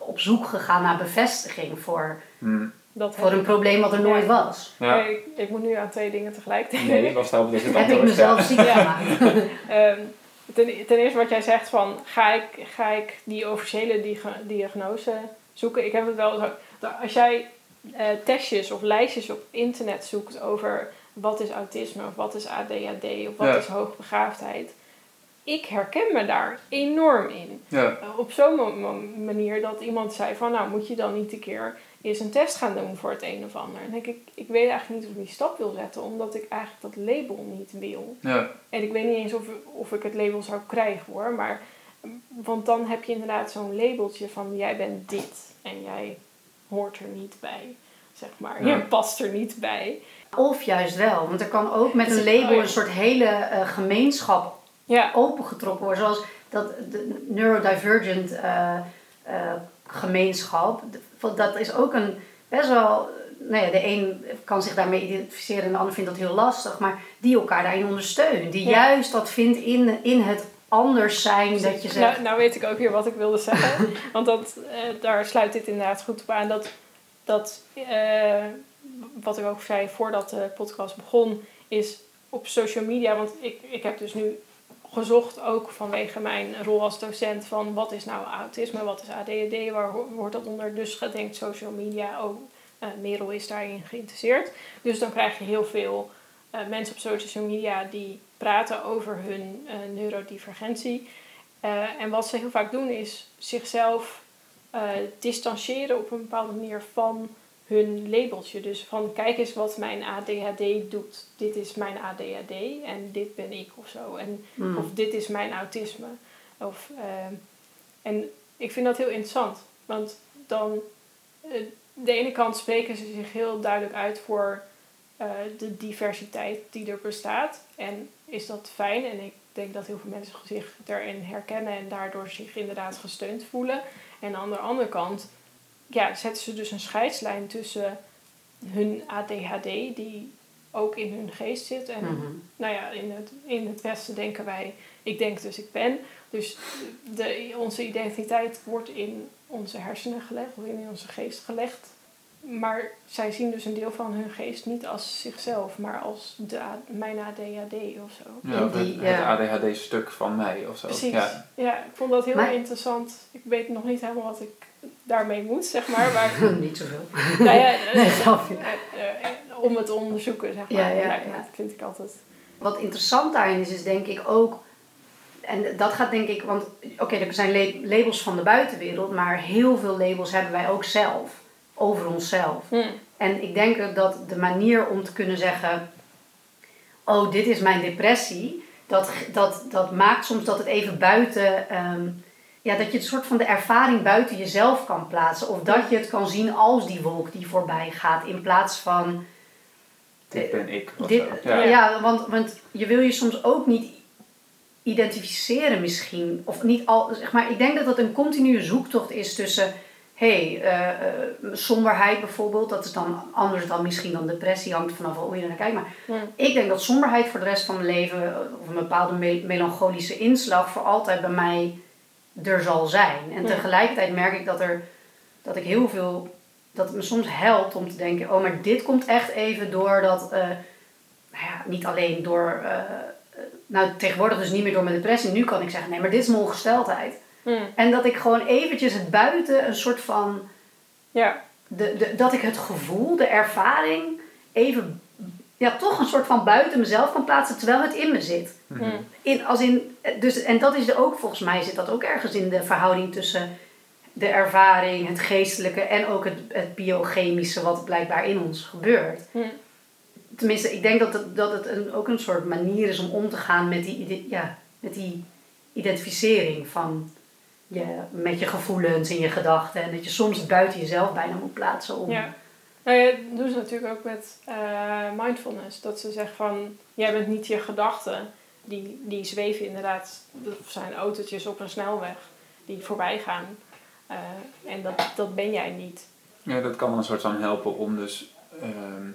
op zoek gegaan naar bevestiging voor, Hmm. Dat voor een probleem wat er nooit was? Ja. Nee, ik, ik moet nu aan twee dingen tegelijk denken. Nee, ik was je het *laughs* Heb ik mezelf ja. ziek Ja. gemaakt? *laughs* Ehm, ten, ten eerste wat jij zegt van ga ik, ga ik die officiële diag- diagnose zoeken. Ik heb het wel zo. Als jij eh, testjes of lijstjes op internet zoekt over wat is autisme of wat is ADHD of wat Ja. is hoogbegaafdheid. Ik herken me daar enorm in. Ja. Eh, op zo'n manier dat iemand zei van nou moet je dan niet een keer eens een test gaan doen voor het een of ander. En dan denk ik, ik weet eigenlijk niet of ik die stap wil zetten omdat ik eigenlijk dat label niet wil. Ja. En ik weet niet eens of, of ik het label zou krijgen hoor. Maar, want dan heb je inderdaad zo'n labeltje van jij bent dit en jij hoort er niet bij. Zeg maar. Ja. Je past er niet bij. Of juist wel, want er kan ook met een label oh ja. een soort hele eh, gemeenschap Ja, opengetrokken worden. Zoals dat de neurodivergent eh, eh, gemeenschap. Want Dat is ook een best wel. Nou ja, de een kan zich daarmee identificeren en de ander vindt dat heel lastig. Maar die elkaar daarin ondersteunen. Die Ja. juist dat vindt in, in het anders zijn. Dat je zegt. nou, nou weet ik ook weer wat ik wilde zeggen. *laughs* Want dat, eh, daar sluit dit inderdaad goed op aan. Dat, dat eh, wat ik ook zei voordat de podcast begon, is op social media. Want ik, ik heb dus nu gezocht, ook vanwege mijn rol als docent, van wat is nou autisme, wat is ADHD, waar wordt dat onder? Dus gedenkt social media, ook eh Merel is daarin geïnteresseerd. Dus dan krijg je heel veel eh, mensen op social media die praten over hun eh, neurodivergentie. En wat ze heel vaak doen is zichzelf distancieren op een bepaalde manier van hun labeltje. Dus van kijk eens wat mijn ADHD doet. Dit is mijn ADHD en dit ben ik of zo. En, Hmm. Of dit is mijn autisme. Of, ehm, en ik vind dat heel interessant. Want dan, eh, de ene kant spreken ze zich heel duidelijk uit voor eh, de diversiteit die er bestaat. En is dat fijn. En ik denk dat heel veel mensen zich daarin herkennen en daardoor zich inderdaad gesteund voelen. En aan de andere kant ja, zetten ze dus een scheidslijn tussen hun ADHD, die ook in hun geest zit. En Mhm. nou ja, in het, in het Westen denken wij, ik denk dus ik ben. Dus de, onze identiteit wordt in onze hersenen gelegd, of in onze geest gelegd. Maar zij zien dus een deel van hun geest niet als zichzelf, maar als de, mijn ADHD of zo. Ja, of het. ADHD-stuk van mij of zo. Precies. Ja. Ja. ik vond dat heel Maar- interessant. Ik weet nog niet helemaal wat ik daarmee moet, zeg maar. *laughs* Maar Niet zoveel. nou ja, *laughs* eh, Nee, grapje. eh, eh, om het te onderzoeken, zeg maar. Ja, ja. Dat vind ik altijd. Wat interessant daarin is, is denk ik ook. En dat gaat denk ik, want oké, er zijn la- labels van de buitenwereld, maar heel veel labels hebben wij ook zelf, over onszelf. Hm. En ik denk dat de manier om te kunnen zeggen: Oh, dit is mijn depressie, dat, dat, dat maakt soms dat het even buiten. ehm, ja, dat je het soort van de ervaring buiten jezelf kan plaatsen. Of dat je het kan zien als die wolk die voorbij gaat, in plaats van. Dit ben ik. Of Dit, zo. ja, Ja. want, want je wil je soms ook niet identificeren misschien. Of niet al, zeg maar, ik denk dat dat een continue zoektocht is tussen... hey, eh, eh, somberheid bijvoorbeeld, dat is dan anders dan misschien dan depressie, hangt vanaf hoe je naar kijkt. Maar ik denk dat somberheid voor de rest van mijn leven, eh, of een bepaalde me- melancholische inslag, voor altijd bij mij er zal zijn. En Ja. tegelijkertijd merk ik dat, er, dat ik heel veel, dat het me soms helpt om te denken, oh, maar dit komt echt even door dat, nou ja, niet alleen door, nou tegenwoordig dus niet meer door mijn depressie, nu kan ik zeggen, nee, maar dit is mijn ongesteldheid. Hm. En dat ik gewoon eventjes het buiten een soort van Ja, de, de, dat ik het gevoel, de ervaring, even ja, toch een soort van buiten mezelf kan plaatsen terwijl het in me zit. hm. In, als in, dus, en dat is er ook, volgens mij zit dat ook ergens in de verhouding tussen de ervaring, het geestelijke en ook het, het biochemische wat blijkbaar in ons gebeurt. Hm. Tenminste, ik denk dat het, dat het een, ook een soort manier is om om te gaan met die, ide- ja, met die identificering van je, met je gevoelens en je gedachten. En dat je soms het buiten jezelf bijna moet plaatsen om... Ja. Nou ja, dat doen ze natuurlijk ook met eh, mindfulness. Dat ze zeggen van, jij bent niet je gedachten. Die, die zweven inderdaad, dat zijn autootjes op een snelweg die voorbij gaan. Eh, en dat, dat ben jij niet. Ja, dat kan een soort van helpen om dus ehm,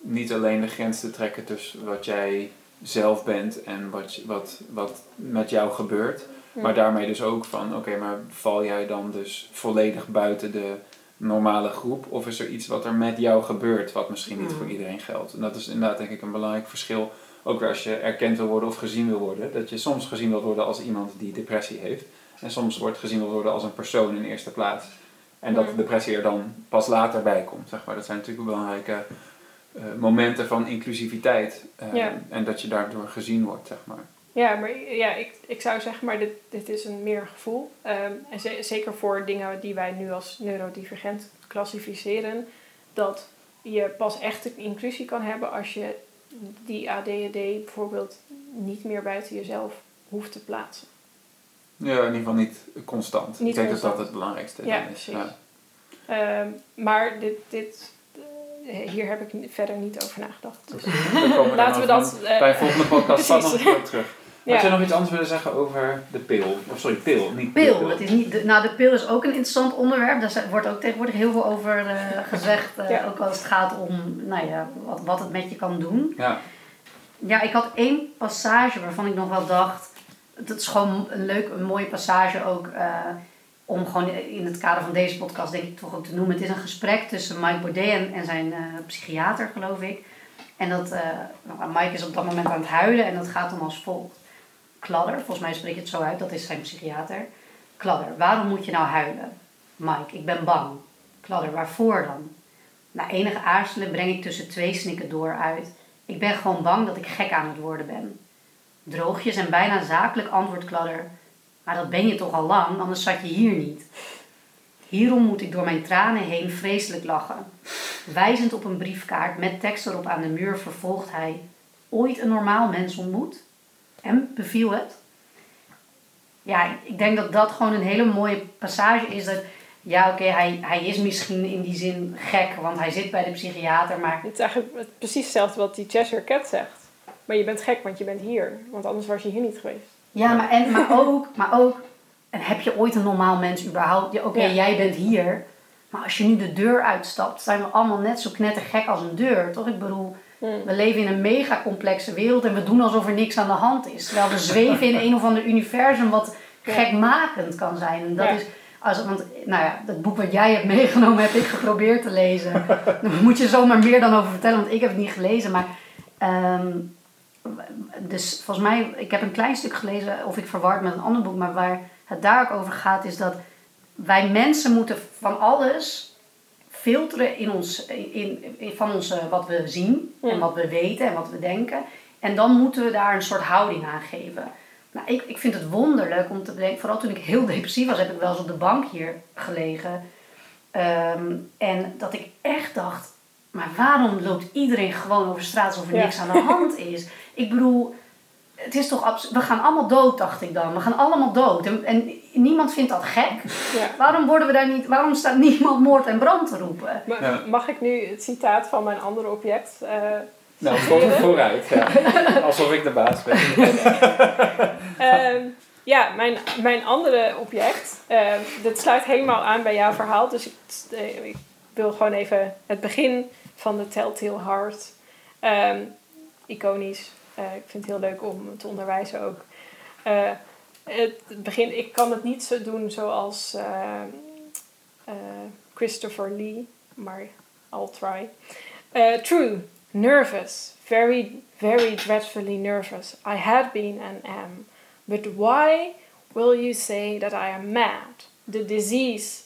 niet alleen de grens te trekken tussen wat jij zelf bent en wat, wat, wat met jou gebeurt. Maar daarmee dus ook van, oké, maar val jij dan dus volledig buiten de normale groep? Of is er iets wat er met jou gebeurt, wat misschien niet Hmm. voor iedereen geldt? En dat is inderdaad denk ik een belangrijk verschil. Ook weer als je erkend wil worden of gezien wil worden. Dat je soms gezien wil worden als iemand die depressie heeft. En soms wordt gezien wil worden als een persoon in eerste plaats. En dat de Hmm. depressie er dan pas later bij komt. Zeg maar. Dat zijn natuurlijk belangrijke eh, momenten van inclusiviteit. eh, Ja. En dat je daardoor gezien wordt, zeg maar. Ja, maar ja, ik, ik zou zeggen, maar dit, dit is een meer gevoel. Ehm, en ze- zeker voor dingen die wij nu als neurodivergent klassificeren, dat je pas echt een inclusie kan hebben als je die ADHD bijvoorbeeld niet meer buiten jezelf hoeft te plaatsen. Ja, in ieder geval niet constant. Niet ik denk dat constant. dat het belangrijkste Ja, is. precies. Ehm, maar dit, dit, eh, hier heb ik verder niet over nagedacht. Dus we laten we dat... eh, bij een volgende podcast nog *laughs* precies. Terug. Had ja. jij nog iets anders willen zeggen over de pil? Of sorry, pil, niet Pil, het is niet, de, nou de pil is ook een interessant onderwerp. Daar wordt ook tegenwoordig heel veel over eh, *laughs* gezegd. eh, Ja. Ook als het gaat om nou ja, wat, wat het met je kan doen. Ja, Ja, ik had één passage waarvan ik nog wel dacht... Dat is gewoon een leuk, een mooie passage ook... eh, om gewoon in het kader van deze podcast denk ik toch ook te noemen. Het is een gesprek tussen Mike Baudet en, en zijn psychiater, geloof ik. En dat, nou, Mike is op dat moment aan het huilen en dat gaat dan als volgt. Kladder, volgens mij spreek je het zo uit, dat is zijn psychiater. Kladder, waarom moet je nou huilen? Mike, ik ben bang. Kladder, waarvoor dan? Na enige aarzelen breng ik tussen twee snikken door uit. Ik ben gewoon bang dat ik gek aan het worden ben. Droogjes en bijna zakelijk antwoord Kladder. Maar dat ben je toch al lang, anders zat je hier niet. Hierom moet ik door mijn tranen heen vreselijk lachen. Wijzend op een briefkaart met tekst erop aan de muur vervolgt hij: Ooit een normaal mens ontmoet? En beviel het? Ja, ik denk dat dat gewoon een hele mooie passage is. Dat, ja, oké, hij, hij is misschien in die zin gek, want hij zit bij de psychiater, maar Het is eigenlijk precies hetzelfde wat die Cheshire Cat zegt. Maar je bent gek, want je bent hier. Want anders was je hier niet geweest. Ja, maar, en, maar, ook, maar ook, en heb je ooit een normaal mens überhaupt? Ja, Oké, Ja. jij bent hier, maar als je nu de deur uitstapt, zijn we allemaal net zo knettergek als een deur, toch? Ik bedoel, Hmm. we leven in een mega complexe wereld en we doen alsof er niks aan de hand is. Terwijl we zweven in een of ander universum wat Ja. gekmakend kan zijn. En dat Ja. is, als, want nou ja, dat boek wat jij hebt meegenomen heb ik geprobeerd te lezen. *laughs* Daar moet je zomaar meer dan over vertellen, want ik heb het niet gelezen. Maar ehm, dus volgens mij, ik heb een klein stuk gelezen, of ik verward met een ander boek, maar waar het daar ook over gaat, is dat wij mensen moeten van alles filteren in ons, in, in, van ons, eh, wat we zien en Hmm. wat we weten en wat we denken. En dan moeten we daar een soort houding aan geven. Nou, ik, ik vind het wonderlijk om te bedenken, vooral toen ik heel *laughs* depressief was, heb ik wel eens op de bank hier gelegen. Ehm, en dat ik echt dacht, maar waarom loopt iedereen gewoon over straat alsof er Ja. niks aan de hand is? Ik bedoel, het is toch abs- we gaan allemaal dood, dacht ik dan. We gaan allemaal dood. En, en niemand vindt dat gek. Ja. Waarom worden we daar niet, waarom staat niemand moord en brand te roepen? Maar Ja. Mag ik nu het citaat van mijn andere object? eh, nou, voor, vooruit. Ja. *laughs* Alsof ik de baas ben. *laughs* Ehm, ja, mijn, mijn andere object, uh, dat sluit helemaal aan bij jouw verhaal. Dus ik, uh, ik wil gewoon even het begin van de Telltale Heart. Um, iconisch. Uh, ik vind het heel leuk om te onderwijzen ook. het begin, ik kan het niet zo doen zoals Christopher Lee, maar I'll try. true, nervous, very, very dreadfully nervous. I had been and am. But why will you say that I am mad? The disease,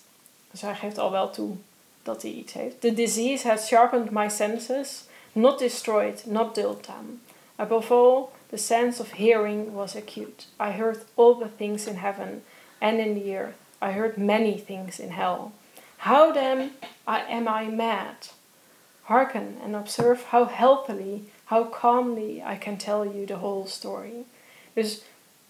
dus hij geeft al wel toe dat hij iets heeft. The disease has sharpened my senses, not destroyed, not dulled them. Above all, the sense of hearing was acute. I heard all the things in heaven and in the earth. I heard many things in hell. How then am I mad? Hearken and observe how healthily, how calmly I can tell you the whole story. Dus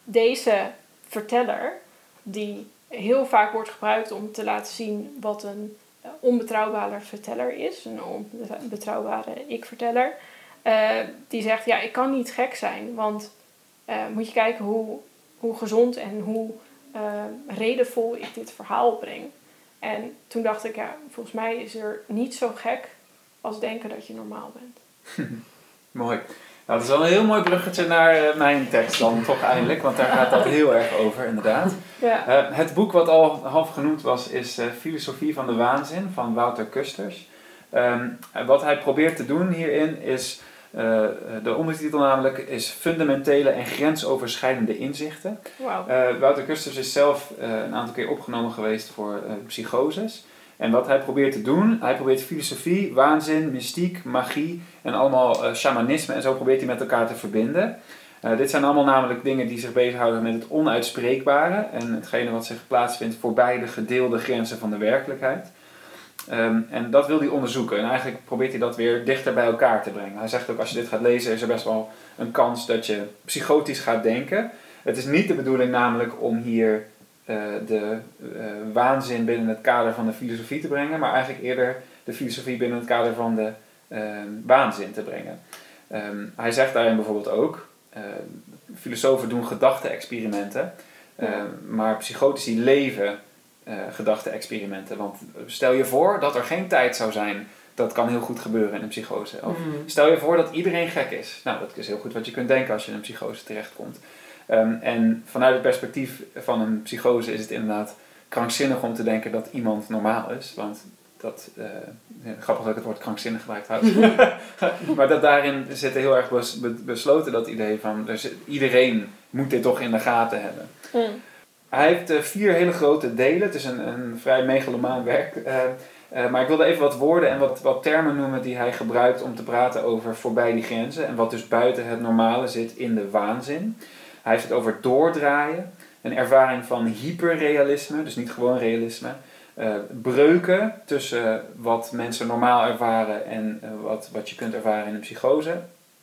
deze verteller, die heel vaak wordt gebruikt om te laten zien wat een eh, onbetrouwbare verteller is, een onbetrouwbare ik-verteller, uh, die zegt: Ja, ik kan niet gek zijn, want uh, moet je kijken hoe, hoe gezond en hoe uh, redenvol ik dit verhaal breng. En toen dacht ik: Ja, volgens mij is er niet zo gek als denken dat je normaal bent. *laughs* Mooi. Nou, dat is wel een heel mooi bruggetje naar mijn tekst dan toch eindelijk, want daar gaat dat heel erg over inderdaad. Ja. Het boek wat al half genoemd was is Filosofie van de Waanzin van Wouter Kusters. Um, wat hij probeert te doen hierin is, de ondertitel namelijk, is fundamentele en grensoverschrijdende inzichten. Wow. Wouter Kusters is zelf een aantal keer opgenomen geweest voor psychoses. En wat hij probeert te doen, hij probeert filosofie, waanzin, mystiek, magie en allemaal shamanisme en zo probeert hij met elkaar te verbinden. Dit zijn allemaal namelijk dingen die zich bezighouden met het onuitspreekbare en hetgene wat zich plaatsvindt voorbij de gedeelde grenzen van de werkelijkheid. Um, en dat wil hij onderzoeken en eigenlijk probeert hij dat weer dichter bij elkaar te brengen. Hij zegt ook als je dit gaat lezen is er best wel een kans dat je psychotisch gaat denken. Het is niet de bedoeling namelijk om hier uh, de uh, waanzin binnen het kader van de filosofie te brengen, maar eigenlijk eerder de filosofie binnen het kader van de uh, waanzin te brengen. Um, hij zegt daarin bijvoorbeeld ook, filosofen doen gedachte-experimenten, maar psychotici leven gedachte-experimenten. Want stel je voor dat er geen tijd zou zijn dat kan heel goed gebeuren in een psychose. Of mm. stel je voor dat iedereen gek is. Nou, dat is heel goed wat je kunt denken als je in een psychose terechtkomt. Um, en vanuit het perspectief van een psychose is het inderdaad krankzinnig om te denken dat iemand normaal is. Want dat, uh, grappig dat ik het woord krankzinnig gebruikt heb. *laughs* maar dat daarin zit heel erg bes, besloten dat idee van zit, iedereen moet dit toch in de gaten hebben. Mm. Hij heeft uh, vier hele grote delen. Het is een, een vrij megalomaan werk. Uh, uh, maar ik wilde even wat woorden en wat, wat termen noemen die hij gebruikt om te praten over voorbij die grenzen. En wat dus buiten het normale zit in de waanzin. Hij heeft het over doordraaien, een ervaring van hyperrealisme, dus niet gewoon realisme. Breuken tussen wat mensen normaal ervaren en wat, wat je kunt ervaren in een psychose.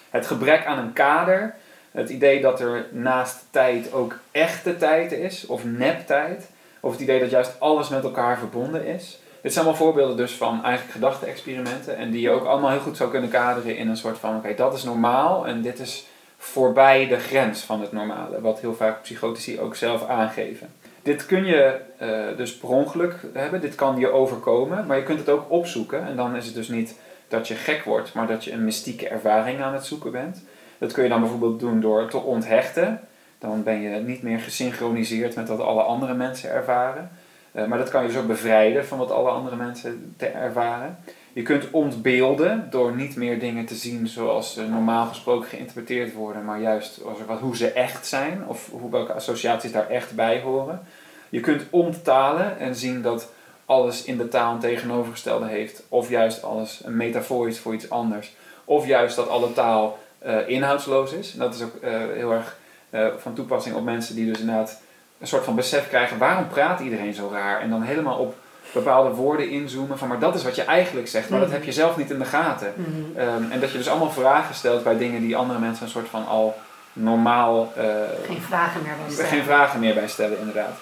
Het gebrek aan een kader. Het idee dat er naast tijd ook echte tijd is, of neptijd. Of het idee dat juist alles met elkaar verbonden is. Dit zijn allemaal voorbeelden dus van eigenlijk gedachte-experimenten. En die je ook allemaal heel goed zou kunnen kaderen in een soort van: oké, dat is normaal en dit is voorbij de grens van het normale, wat heel vaak psychotici ook zelf aangeven. Dit kun je uh, dus per ongeluk hebben, dit kan je overkomen, maar je kunt het ook opzoeken en dan is het dus niet dat je gek wordt, maar dat je een mystieke ervaring aan het zoeken bent. Dat kun je dan bijvoorbeeld doen door te onthechten. Dan ben je niet meer gesynchroniseerd met wat alle andere mensen ervaren. Uh, maar dat kan je dus ook bevrijden van wat alle andere mensen te ervaren. Je kunt ontbeelden door niet meer dingen te zien zoals ze normaal gesproken geïnterpreteerd worden, maar juist hoe ze echt zijn of hoe, welke associaties daar echt bij horen. Je kunt onttalen en zien dat alles in de taal een tegenovergestelde heeft, of juist alles een metafoor is voor iets anders, of juist dat alle taal uh, inhoudsloos is. En dat is ook uh, heel erg uh, van toepassing op mensen die dus inderdaad een soort van besef krijgen: waarom praat iedereen zo raar? En dan helemaal op bepaalde woorden inzoomen van maar dat is wat je eigenlijk zegt, maar dat mhm. heb je zelf niet in de gaten. Mhm. Ehm, en dat je dus allemaal vragen stelt bij dingen die andere mensen een soort van al normaal... Uh, geen vragen meer bij stellen. Geen vragen meer bij stellen, inderdaad.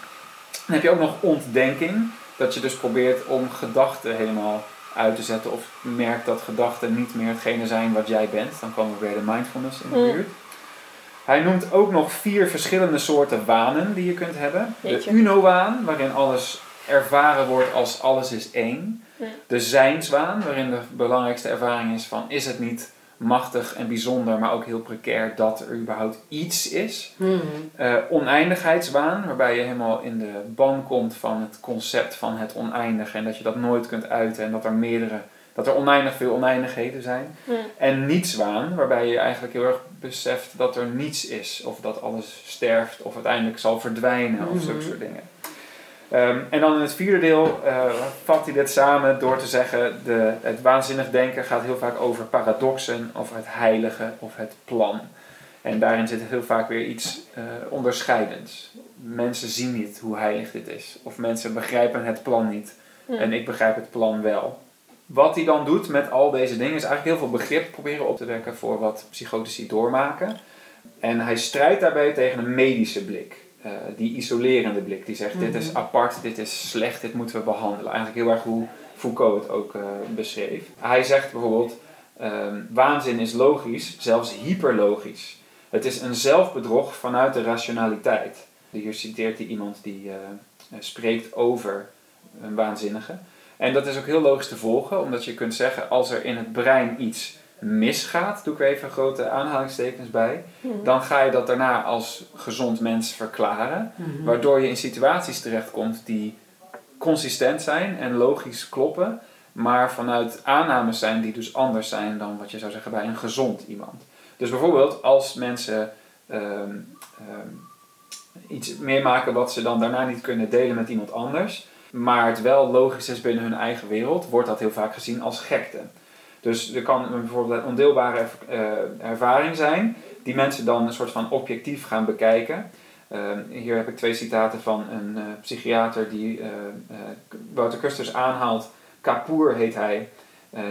Dan heb je ook nog ontdenking, dat je dus probeert om gedachten helemaal uit te zetten of merkt dat gedachten niet meer hetgene zijn wat jij bent. Dan komen we weer de mindfulness in de buurt. Hij noemt ook nog vier verschillende soorten wanen die je kunt hebben. Jeetje. De uno-waan, waarin alles ervaren wordt als alles is één. Ja. De zijnswaan, waarin de belangrijkste ervaring is van is het niet machtig en bijzonder, maar ook heel precair dat er überhaupt iets is. Mhm. Eh, oneindigheidswaan, waarbij je helemaal in de ban komt van het concept van het oneindige en dat je dat nooit kunt uiten en dat er meerdere, dat er oneindig veel oneindigheden zijn. Ja. En nietswaan, waarbij je eigenlijk heel erg beseft dat er niets is, of dat alles sterft of uiteindelijk zal verdwijnen of zulke soort dingen. Ehm, en dan in het vierde deel eh, vat hij dit samen door te zeggen: de, het waanzinnig denken gaat heel vaak over paradoxen, over het heilige of het plan. En daarin zit heel vaak weer iets eh, onderscheidends. Mensen zien niet hoe heilig dit is, of mensen begrijpen het plan niet. Ja. En ik begrijp het plan wel. Wat hij dan doet met al deze dingen is eigenlijk heel veel begrip proberen op te wekken voor wat psychotici doormaken. En hij strijdt daarbij tegen een medische blik. Eh, die isolerende blik die zegt dit is Mhm. apart, dit is slecht, dit moeten we behandelen. Eigenlijk heel erg hoe Foucault het ook eh, beschreef. Hij zegt bijvoorbeeld, ehm, waanzin is logisch, zelfs hyperlogisch. Het is een zelfbedrog vanuit de rationaliteit. Hier citeert hij iemand die eh, spreekt over een waanzinnige. En dat is ook heel logisch te volgen, omdat je kunt zeggen als er in het brein iets misgaat, doe ik er even grote aanhalingstekens bij, Mhm. dan ga je dat daarna als gezond mens verklaren, Mhm. waardoor je in situaties terechtkomt die consistent zijn en logisch kloppen, maar vanuit aannames zijn die dus anders zijn dan wat je zou zeggen bij een gezond iemand. Dus bijvoorbeeld als mensen ehm, ehm, iets meemaken wat ze dan daarna niet kunnen delen met iemand anders, maar het wel logisch is binnen hun eigen wereld, wordt dat heel vaak gezien als gekte. Dus er kan bijvoorbeeld een ondeelbare eh, ervaring zijn, die mensen dan een soort van objectief gaan bekijken. Ehm, hier heb ik twee citaten van een eh, psychiater die eh Wouter Kusters aanhaalt. Kapoor heet hij,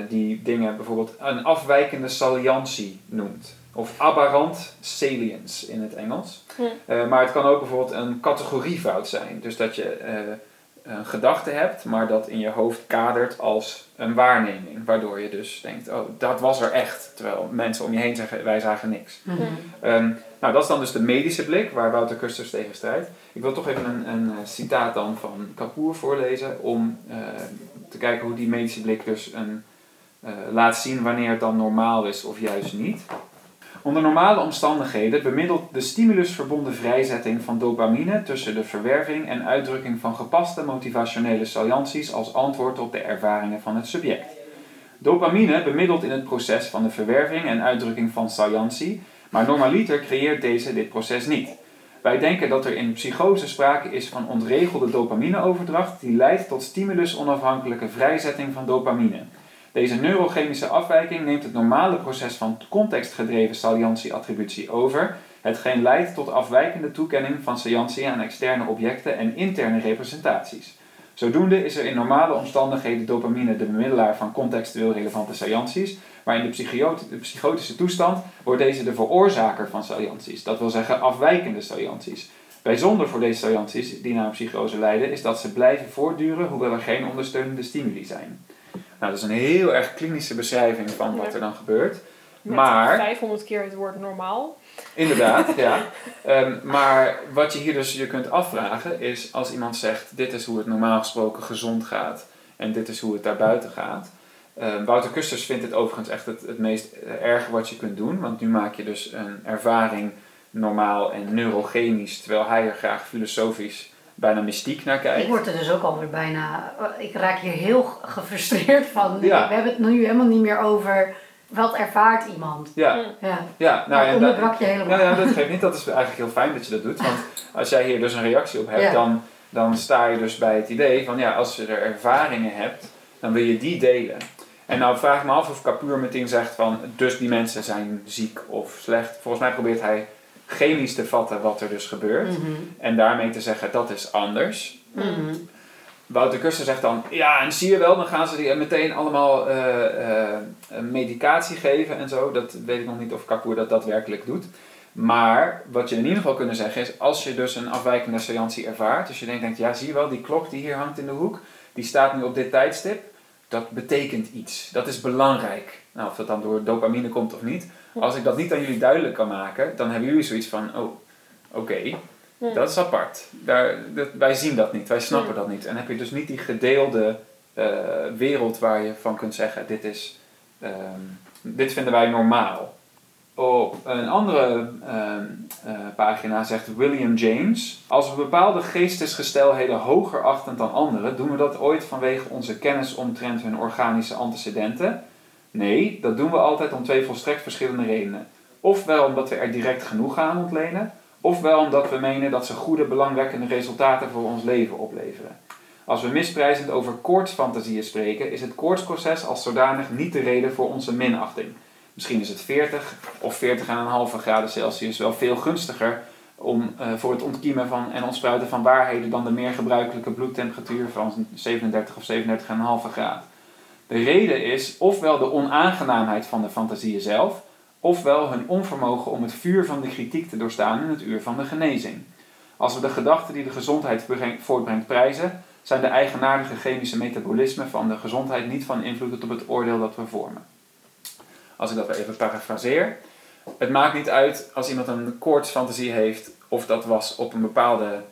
die dingen bijvoorbeeld een afwijkende saliantie noemt. Of aberrant salience in het Engels. Ja. Eh, maar het kan ook bijvoorbeeld een categoriefout zijn. Dus dat je een gedachte hebt, maar dat in je hoofd kadert als een waarneming. Waardoor je dus denkt, oh, dat was er echt. Terwijl mensen om je heen zeggen, wij zagen niks. Mhm. Ehm, nou, dat is dan dus de medische blik, waar Wouter Kusters tegen strijdt. Ik wil toch even een, een eh, citaat dan van Kapoor voorlezen, om eh, te kijken hoe die medische blik dus een, eh, laat zien wanneer het dan normaal is of juist niet. Onder normale omstandigheden bemiddelt de stimulusverbonden vrijzetting van dopamine tussen de verwerving en uitdrukking van gepaste motivationele salianties als antwoord op de ervaringen van het subject. Dopamine bemiddelt in het proces van de verwerving en uitdrukking van saliantie, maar normaliter creëert deze dit proces niet. Wij denken dat er in psychose sprake is van ontregelde dopamineoverdracht die leidt tot stimulus-onafhankelijke vrijzetting van dopamine. Deze neurochemische afwijking neemt het normale proces van contextgedreven saliantie-attributie over, hetgeen leidt tot afwijkende toekenning van saliantie aan externe objecten en interne representaties. Zodoende is er in normale omstandigheden dopamine de bemiddelaar van contextueel relevante salianties, maar in de, de psychotische toestand wordt deze de veroorzaker van salianties, dat wil zeggen afwijkende salianties. Bijzonder voor deze salianties die naar een psychose leiden, is dat ze blijven voortduren hoewel er geen ondersteunende stimuli zijn. Nou, dat is een heel erg klinische beschrijving van wat Ja. er dan gebeurt. Met Maar- 500 keer het woord normaal. Inderdaad, *laughs* ja. Ehm, maar wat je hier dus je kunt afvragen is als iemand zegt: dit is hoe het normaal gesproken gezond gaat en dit is hoe het daarbuiten gaat. Ehm, Wouter Kusters vindt het overigens echt het, het meest eh, erge wat je kunt doen, want nu maak je dus een ervaring normaal en neurochemisch, terwijl hij er graag filosofisch bijna mystiek naar kijkt. Ik word er dus ook alweer bijna. Ik raak hier heel gefrustreerd van. Ja. We hebben het nu helemaal niet meer over wat ervaart iemand. Ja, Ja, ja nou nou, ja, dat- onderbrak je helemaal. Ja, ja, dat geeft niet. Dat is eigenlijk heel fijn dat je dat doet. Want als jij hier dus een reactie op hebt, Ja. dan, dan sta je dus bij het idee van ja, als je er ervaringen hebt, dan wil je die delen. En nou vraag ik me af of Kapoor meteen zegt van dus die mensen zijn ziek of slecht. Volgens mij probeert hij chemisch te vatten wat er dus gebeurt. Mhm, En daarmee te zeggen dat is anders. mhm. Wouter Kuster zegt dan, ja, en zie je wel, dan gaan ze die meteen allemaal eh, eh, medicatie geven en zo. Dat weet ik nog niet of Kapoor dat daadwerkelijk doet. Maar wat je in ieder geval kunnen zeggen is, als je dus een afwijkende seantie ervaart, dus je denkt, denkt, ja, zie je wel, die klok die hier hangt in de hoek, die staat nu op dit tijdstip, dat betekent iets. Dat is belangrijk. Nou, of dat dan door dopamine komt of niet. *laughs* Als ik dat niet aan jullie duidelijk kan maken, dan hebben jullie zoiets van, oh, oké, dat is apart. Daar, dat, wij zien dat niet, wij snappen dat niet. En heb je dus niet die gedeelde uh, wereld waar je van kunt zeggen, dit, is, ehm, dit vinden wij normaal. Op een andere ehm, eh, pagina zegt William James: Als we bepaalde geestesgestelheden hoger achten dan anderen, doen we dat ooit vanwege onze kennis omtrent hun organische antecedenten? Nee, dat doen we altijd om twee volstrekt verschillende redenen. Ofwel omdat we er direct genoeg aan ontlenen, ofwel omdat we menen dat ze goede, belangwekkende resultaten voor ons leven opleveren. Als we misprijzend over koortsfantasieën spreken, is het koortsproces als zodanig niet de reden voor onze minachting. Misschien is het 40 of 40,5 graden Celsius wel veel gunstiger om, uh, voor het ontkiemen van en ontspruiten van waarheden dan de meer gebruikelijke bloedtemperatuur van 37 of 37,5 graden. De reden is ofwel de onaangenaamheid van de fantasieën zelf, ofwel hun onvermogen om het vuur van de kritiek te doorstaan in het uur van de genezing. Als we de gedachten die de gezondheid voortbrengt prijzen, zijn de eigenaardige chemische metabolismen van de gezondheid niet van invloed op het oordeel dat we vormen. Als ik dat even parafraseer. Het maakt niet uit als iemand een koortsfantasie heeft of dat was op een bepaalde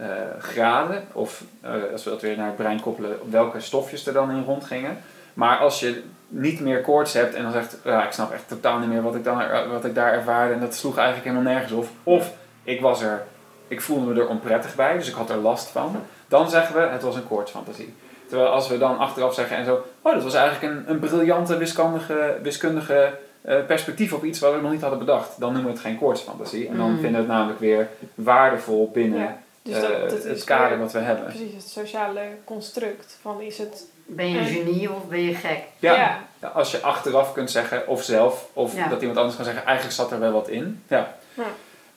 uh, graden, of uh, als we dat weer naar het brein koppelen, welke stofjes er dan in rondgingen. Maar als je niet meer koorts hebt en dan zegt, ja, ik snap echt totaal niet meer wat ik, dan, wat ik daar ervaarde en dat sloeg eigenlijk helemaal nergens op. Of ik was er, ik voelde me er onprettig bij, dus ik had er last van. Dan zeggen we, het was een koortsfantasie. Terwijl als we dan achteraf zeggen en zo, oh dat was eigenlijk een, een briljante wiskundige, wiskundige uh, perspectief op iets wat we nog niet hadden bedacht. Dan noemen we het geen koortsfantasie. En dan mm. vinden we het namelijk weer waardevol binnen dus dat, dat het kader wat we hebben. Precies, het sociale construct van is het ben je een genie of ben je gek? Ja. ja. Als je achteraf kunt zeggen, of zelf, of dat iemand anders kan zeggen, eigenlijk zat er wel wat in. Ja.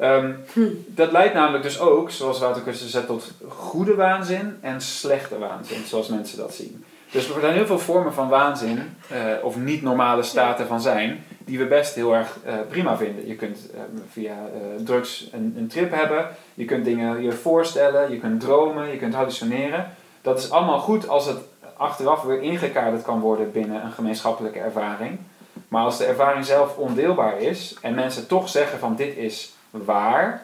Um, Dat leidt namelijk dus ook, zoals Wouter Kussen zegt, tot goede waanzin en slechte waanzin, zoals mensen dat zien. Dus er zijn heel veel vormen van waanzin, uh, of niet normale staten van zijn, die we best heel erg uh, prima vinden. Je kunt uh, via drugs een, een, trip hebben, je kunt dingen je voorstellen, je kunt dromen, je kunt hallucineren. Dat is allemaal goed als het achteraf weer ingekaderd kan worden binnen een gemeenschappelijke ervaring. Maar als de ervaring zelf ondeelbaar is en mensen toch zeggen van dit is waar,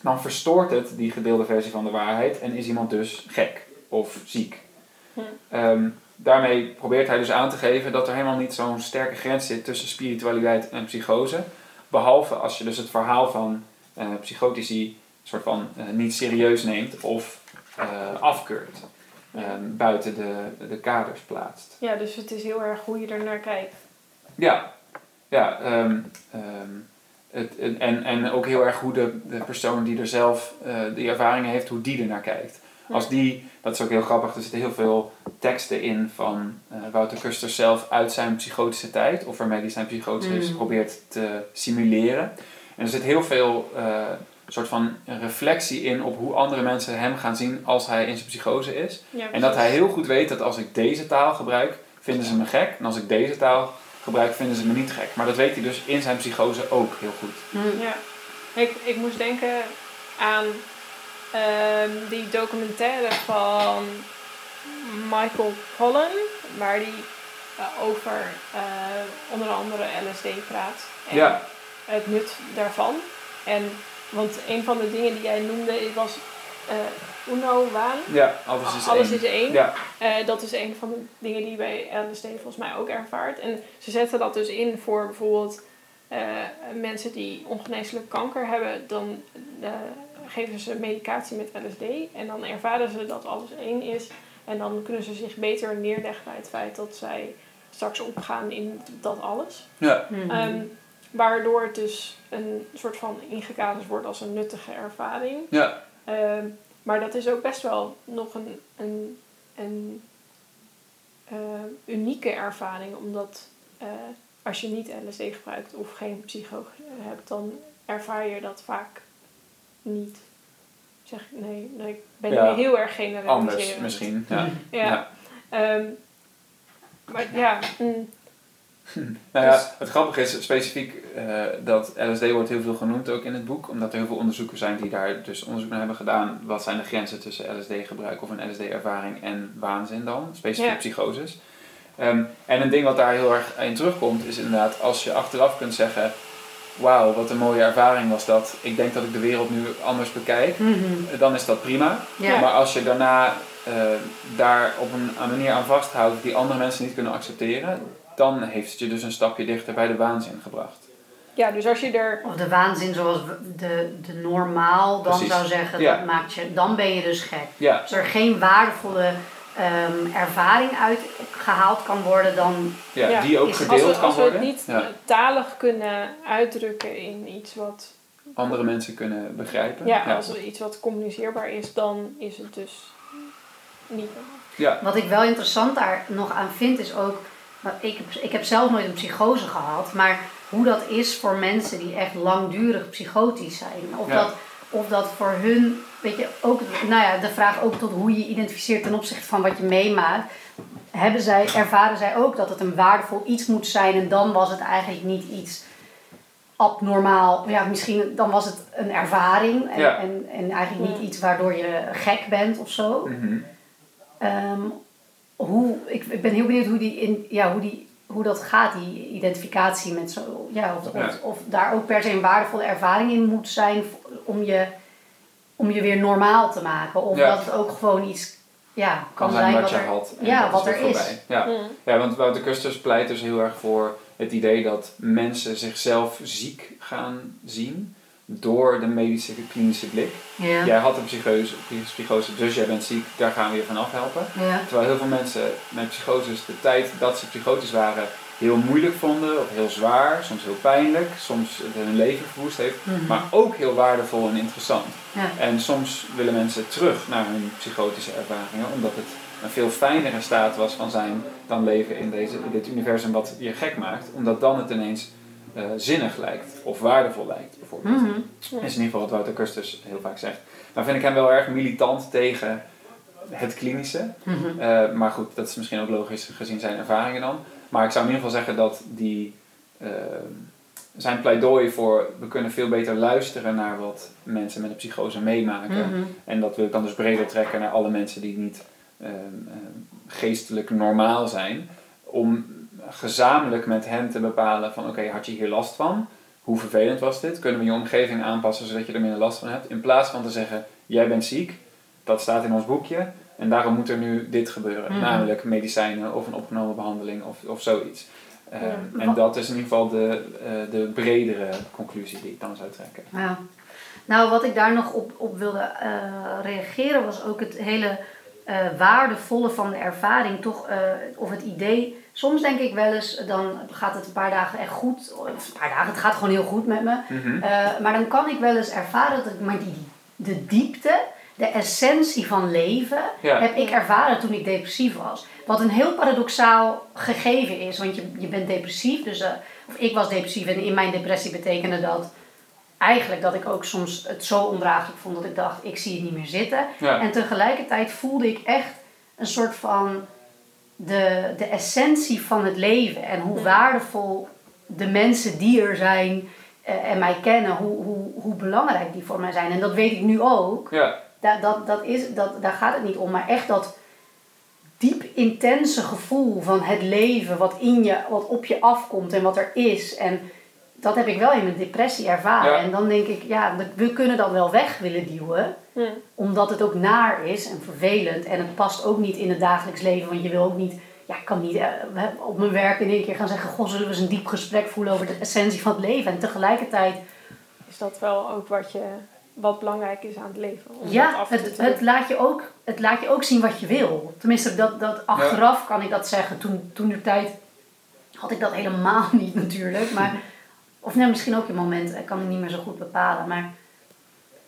dan verstoort het die gedeelde versie van de waarheid en is iemand dus gek of ziek. Hm. Ehm, daarmee probeert hij dus aan te geven dat er helemaal niet zo'n sterke grens zit tussen spiritualiteit en psychose. Behalve als je dus het verhaal van uh, psychotici soort van uh, niet serieus neemt of uh, afkeurt. Um, buiten de, de kaders plaatst. Ja, dus het is heel erg hoe je er naar kijkt. Ja, ja um, um, het, en, en ook heel erg hoe de, de persoon die er zelf uh, die ervaringen heeft, hoe die er naar kijkt. Als die, dat is ook heel grappig, er zitten heel veel teksten in van uh, Wouter Kuster zelf uit zijn psychotische tijd, of waarmee hij zijn psychotische mm. probeert te simuleren. En er zit heel veel uh, soort van reflectie in op hoe andere mensen hem gaan zien als hij in zijn psychose is. en dat hij heel goed weet dat als ik deze taal gebruik, vinden ze me gek. En als ik deze taal gebruik, vinden ze me niet gek. Maar dat weet hij dus in zijn psychose ook heel goed. Hm. Ja, ik, ik moest denken aan ehm, die documentaire van Michael Pollan, waar die uh, over uh, onder andere LSD praat. En ja. het nut daarvan. En want een van de dingen die jij noemde was uh, Uno Waan. Ja, alles is alles één. Is één. Ja. Uh, dat is een van de dingen die bij LSD volgens mij ook ervaart. En ze zetten dat dus in voor bijvoorbeeld uh, mensen die ongeneeslijk kanker hebben. Dan geven ze medicatie met LSD. En dan ervaren ze dat alles één is. En dan kunnen ze zich beter neerleggen bij het feit dat zij straks opgaan in dat alles. Ja. Um, Waardoor het dus een soort van ingekaderd wordt als een nuttige ervaring. Ja. Ehm, maar dat is ook best wel nog een, een, een uh, unieke ervaring, omdat uh, als je niet LSD gebruikt of geen psycho hebt, dan ervaar je dat vaak niet. Zeg nee, nee ik ben ja, heel erg generaliserend. Anders misschien, ja. ja. ja. Um, maar ja, mm, *laughs* nou ja, het grappige is specifiek uh, dat LSD wordt heel veel genoemd ook in het boek, omdat er heel veel onderzoekers zijn die daar dus onderzoek naar hebben gedaan. Wat zijn de grenzen tussen LSD-gebruik of een LSD-ervaring en waanzin dan, specifiek psychoses. Ehm, en een ding wat daar heel erg in terugkomt is inderdaad als je achteraf kunt zeggen, wauw, wat een mooie ervaring was dat. Ik denk dat ik de wereld nu anders bekijk. Mhm. Dan is dat prima. Ja. Maar als je daarna eh, daar op een, een manier aan vasthoudt die andere mensen niet kunnen accepteren, dan heeft het je dus een stapje dichter bij de waanzin gebracht. Ja, dus als je er... Of de waanzin zoals de, de normaal dan Precies. zou zeggen, Ja. dat maakt je, dan ben je dus gek. Ja, Als er geen waardevolle ehm, ervaring uit gehaald kan worden, dan ja, Ja, die ook Als gedeeld we, kan als we het worden. niet Ja, talig kunnen uitdrukken in iets wat... andere mensen kunnen begrijpen. Ja, ja. als er iets wat communiceerbaar is, dan is het dus niet. Ja. Wat ik wel interessant daar nog aan vind is ook, ik heb, ik heb zelf nooit een psychose gehad, maar hoe dat is voor mensen die echt langdurig psychotisch zijn. Of, Ja. dat, of dat voor hun, weet je, ook, nou ja, de vraag ook tot hoe je je identificeert ten opzichte van wat je meemaakt. Hebben zij, ervaren zij ook dat het een waardevol iets moet zijn en dan was het eigenlijk niet iets abnormaal. Ja, misschien dan was het een ervaring en, Ja. en, en eigenlijk niet iets waardoor je gek bent of zo. Mhm. Ehm, hoe, ik, ik ben heel benieuwd hoe, die in, ja, hoe, die, hoe dat gaat, die identificatie met zo. Ja, of, Ja. Of, of daar ook per se een waardevolle ervaring in moet zijn om je, om je weer normaal te maken. Of Ja. dat het ook gewoon iets ja, kan, Kan zijn wat wat je er. had. en ja, wat er is. voorbij. Ja. Mm. ja, want Wouter Kusters pleit dus heel erg voor het idee dat mensen zichzelf ziek gaan zien door de medische klinische blik. Ja. Jij had een psychose, psychose, dus jij bent ziek, daar gaan we je van afhelpen. Ja. Terwijl heel veel mensen met psychoses de tijd dat ze psychotisch waren heel moeilijk vonden, of heel zwaar, soms heel pijnlijk, soms hun leven verwoest heeft, Mhm. maar ook heel waardevol en interessant. Ja. En soms willen mensen terug naar hun psychotische ervaringen, omdat het een veel fijnere staat was van zijn dan leven in, deze, in dit universum wat je gek maakt, omdat dan het ineens eh, zinnig lijkt of waardevol lijkt, bijvoorbeeld. Mhm. is in ieder geval wat Wouter Kusters heel vaak zegt. Nou vind ik hem wel erg militant tegen het klinische. Mhm. Eh, maar goed, dat is misschien ook logisch gezien zijn ervaringen dan. Maar ik zou in ieder geval zeggen dat die, eh, zijn pleidooi voor we kunnen veel beter luisteren naar wat mensen met een psychose meemaken. Mhm. En dat wil ik dan dus breder trekken naar alle mensen die niet ehm, ehm, geestelijk normaal zijn. Om gezamenlijk met hen te bepalen van oké, had je hier last van? Hoe vervelend was dit? Kunnen we je omgeving aanpassen zodat je er minder last van hebt? In plaats van te zeggen, jij bent ziek, dat staat in ons boekje. En daarom moet er nu dit gebeuren. Mhm. Namelijk medicijnen of een opgenomen behandeling of, of zoiets. Ehm, Ja. En dat is in ieder geval de, eh, de bredere conclusie die ik dan zou trekken. Ja. Nou, wat ik daar nog op, op wilde eh, reageren was ook het hele eh, waardevolle van de ervaring. Toch, eh, of het idee. Soms denk ik wel eens, dan gaat het een paar dagen echt goed. Of een paar dagen, het gaat gewoon heel goed met me. Mhm. Eh, maar dan kan ik wel eens ervaren dat ik maar die, de diepte, de essentie van leven, Ja. heb ik ervaren toen ik depressief was. Wat een heel paradoxaal gegeven is, want je, je bent depressief. Dus, eh, of ik was depressief en in mijn depressie betekende dat eigenlijk dat ik ook soms het zo ondraaglijk vond dat ik dacht, ik zie het niet meer zitten. Ja. En tegelijkertijd voelde ik echt een soort van de, de essentie van het leven en hoe waardevol de mensen die er zijn eh, en mij kennen, hoe, hoe, hoe belangrijk die voor mij zijn. En dat weet ik nu ook. ja. Dat, dat, dat is, dat, daar gaat het niet om, maar echt dat diep intense gevoel van het leven, wat, in je, wat op je afkomt en wat er is. En dat heb ik wel in mijn depressie ervaren. Ja. En dan denk ik, ja, we kunnen dat wel weg willen duwen omdat het ook naar is en vervelend. En het past ook niet in het dagelijks leven. Want je wil ook niet... Ja, ik kan niet eh, op mijn werk in één keer gaan zeggen... Goh, zullen we eens een diep gesprek voelen over de essentie van het leven. En tegelijkertijd... Is dat wel ook wat, je, wat belangrijk is aan het leven? Om dat Ja, doen? het, laat je ook, het laat je ook zien wat je wil. Tenminste, dat, dat achteraf kan ik dat zeggen. Toen, toen de tijd had ik dat helemaal *laughs* niet natuurlijk. Maar, of nee, misschien ook in momenten. Ik kan het niet meer zo goed bepalen. Maar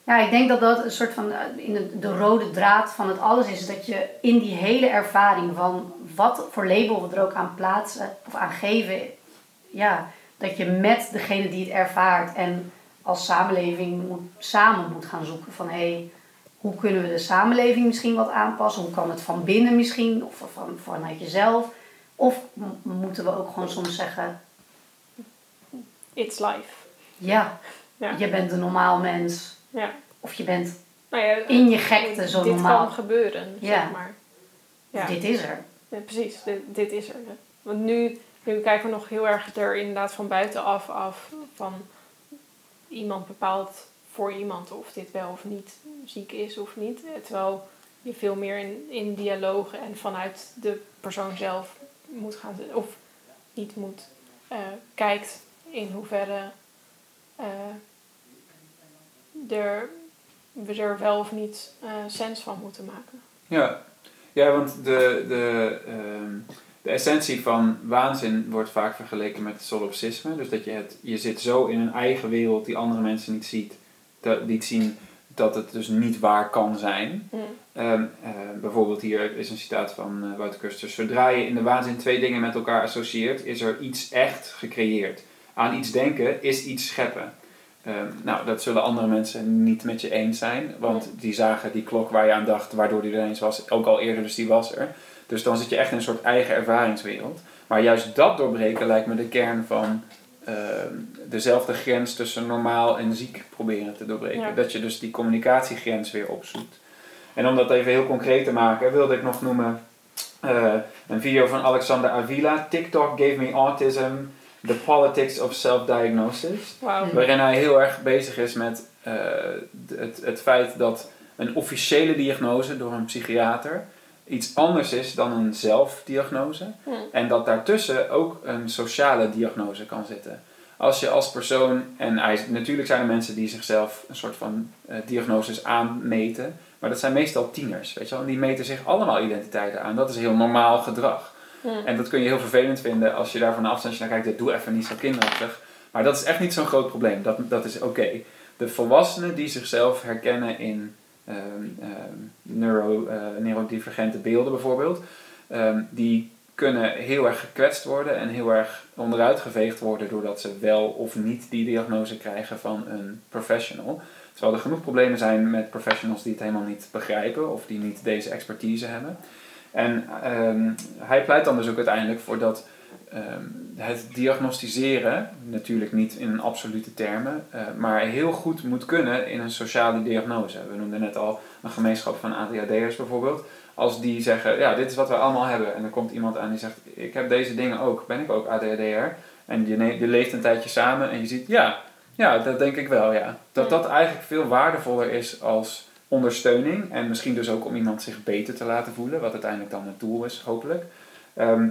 ja, ik denk dat dat een soort van... eh, In de, de rode draad van het alles is. Dat je in die hele ervaring van... Wat voor label we er ook aan plaatsen of aan geven. Ja, dat je met degene die het ervaart en als samenleving samen moet gaan zoeken van hé, hey, hoe kunnen we de samenleving misschien wat aanpassen? Hoe kan het van binnen misschien of van, vanuit jezelf? Of moeten we ook gewoon soms zeggen, It's life. ja, Ja. je bent een normaal mens. Ja. Of je bent, Nou ja, In je gekte zo dit normaal. kan gebeuren, Ja. zeg maar. Ja. dit is er. Ja, precies, dit, dit is er. Want nu, nu kijken we nog heel erg er inderdaad van buitenaf af van iemand bepaalt voor iemand of dit wel of niet ziek is of niet. Terwijl je veel meer in, in dialoog en vanuit de persoon zelf moet gaan of niet moet, eh, kijkt in hoeverre eh, er, we er wel of niet eh, sens van moeten maken. Ja, ja want de, de, ehm, de essentie van waanzin wordt vaak vergeleken met solipsisme. Dus dat je, het, je zit zo in een eigen wereld die andere mensen niet ziet. Dat, niet zien dat het dus niet waar kan zijn. Mm. Ehm, eh, bijvoorbeeld hier is een citaat van uh, Wouter Kusters. Zodra je in de waanzin twee dingen met elkaar associeert, is er iets echt gecreëerd. Aan iets denken is iets scheppen. Ehm, nou, dat zullen andere mensen niet met je eens zijn, want die zagen die klok waar je aan dacht, waardoor die er eens was, ook al eerder, dus die was er. Dus dan zit je echt in een soort eigen ervaringswereld. Maar juist dat doorbreken lijkt me de kern van ehm, dezelfde grens tussen normaal en ziek proberen te doorbreken. Ja. Dat je dus die communicatiegrens weer opzoekt. En om dat even heel concreet te maken, wilde ik nog noemen eh, een video van Alexander Avila. TikTok gave me autism, the politics of self-diagnosis. Mm. Waarin hij heel erg bezig is met eh, het, het feit dat een officiële diagnose door een psychiater iets anders is dan een zelfdiagnose. Mm. En dat daartussen ook een sociale diagnose kan zitten. Als je als persoon, en hij, natuurlijk zijn er mensen die zichzelf een soort van eh, diagnoses aanmeten, maar dat zijn meestal tieners, weet je wel. En die meten zich allemaal identiteiten aan. Dat is heel normaal gedrag. Mm. En dat kun je heel vervelend vinden als je daar van een afstandje naar kijkt. dit Doe even niet zo kinderachtig. Maar dat is echt niet zo'n groot probleem. Dat, dat is oké. De volwassenen die zichzelf herkennen in ehm, neuro, eh, neurodivergente beelden bijvoorbeeld. ehm, die kunnen heel erg gekwetst worden en heel erg onderuitgeveegd worden doordat ze wel of niet die diagnose krijgen van een professional. Terwijl er genoeg problemen zijn met professionals die het helemaal niet begrijpen of die niet deze expertise hebben. En ehm, hij pleit dan dus ook uiteindelijk voor dat ehm, het diagnosticeren, natuurlijk niet in absolute termen, eh, maar heel goed moet kunnen in een sociale diagnose. We noemden net al een gemeenschap van ADHD'ers bijvoorbeeld. Als die zeggen, ja, dit is wat we allemaal hebben. En er komt iemand aan die zegt, ik heb deze dingen ook. Ben ik ook ADHD'er? En je, je leeft een tijdje samen en je ziet, ja, ja, dat denk ik wel, ja. Dat dat eigenlijk veel waardevoller is als ondersteuning. En misschien dus ook om iemand zich beter te laten voelen, wat uiteindelijk dan het doel is, hopelijk. Ehm,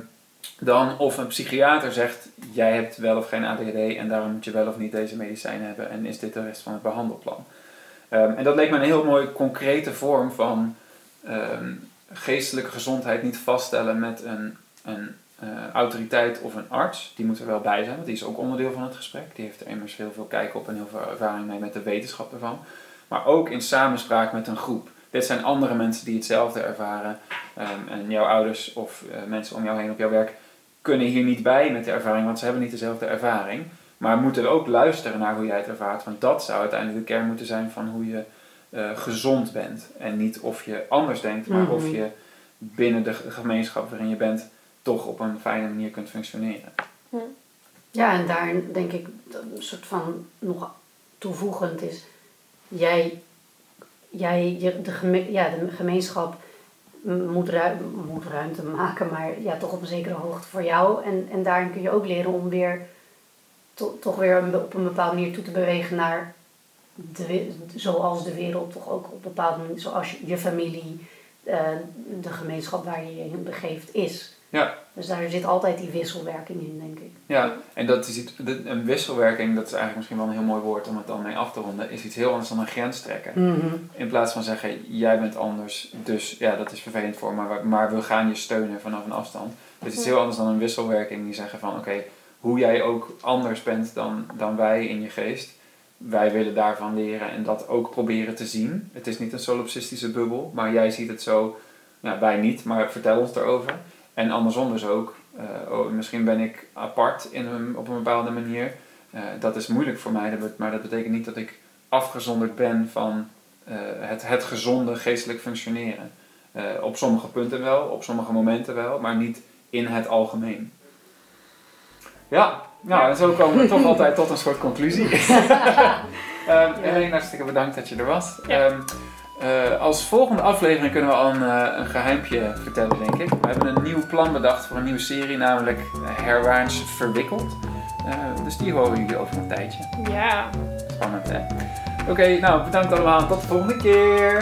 dan of een psychiater zegt, jij hebt wel of geen ADHD en daarom moet je wel of niet deze medicijn hebben en is dit de rest van het behandelplan. Ehm, en dat leek me een heel mooi concrete vorm van ehm, geestelijke gezondheid niet vaststellen met een, een eh, autoriteit of een arts. Die moet er wel bij zijn, want die is ook onderdeel van het gesprek. Die heeft er immers heel veel kijk op en heel veel ervaring mee met de wetenschap ervan. Maar ook in samenspraak met een groep. Dit zijn andere mensen die hetzelfde ervaren. Ehm, en jouw ouders of eh, mensen om jou heen op jouw werk kunnen hier niet bij met de ervaring, want ze hebben niet dezelfde ervaring. Maar moeten ook luisteren naar hoe jij het ervaart. Want dat zou uiteindelijk de kern moeten zijn van hoe je eh, gezond bent. En niet of je anders denkt, maar Mhm. of je binnen de ge- gemeenschap waarin je bent toch op een fijne manier kunt functioneren. Ja, en daar denk ik dat een soort van nog toevoegend is. Jij, jij de, geme, ja, de gemeenschap moet, ru moet ruimte maken, maar ja, toch op een zekere hoogte voor jou. En, en daarin kun je ook leren om weer to- toch weer op een bepaalde manier toe te bewegen naar de, zoals de wereld toch ook op bepaalde manier, zoals je, je familie, eh, de gemeenschap waar je je in begeeft is. Ja. Dus daar zit altijd die wisselwerking in, denk ik. Ja, en dat is iets, een wisselwerking, dat is eigenlijk misschien wel een heel mooi woord om het dan mee af te ronden, is iets heel anders dan een grens trekken. In plaats van zeggen, jij bent anders, dus ja, dat is vervelend voor maar, maar we gaan je steunen vanaf een afstand. Het is iets heel anders dan een wisselwerking die zeggen van, oké, hoe jij ook anders bent dan, dan wij in je geest, wij willen daarvan leren en dat ook proberen te zien. Het is niet een solipsistische bubbel, maar jij ziet het zo, nou, wij niet, maar vertel ons erover. En andersom dus ook, eh, oh, misschien ben ik apart in een, op een bepaalde manier. Eh, dat is moeilijk voor mij, maar dat betekent niet dat ik afgezonderd ben van eh, het, het gezonde geestelijk functioneren. Op sommige punten wel, op sommige momenten wel, maar niet in het algemeen. Ja, nou en zo komen we toch *laughs* altijd tot een soort conclusie. *laughs* Ehm Helene, hartstikke bedankt dat je er was. Ja. Ehm, Eh, als volgende aflevering kunnen we al een, eh, een geheimpje vertellen, denk ik. We hebben een nieuw plan bedacht voor een nieuwe serie, namelijk Herwaarts Verwikkeld. Eh, dus die horen jullie over een tijdje. Ja. Spannend, hè? Oké, nou bedankt allemaal. Tot de volgende keer.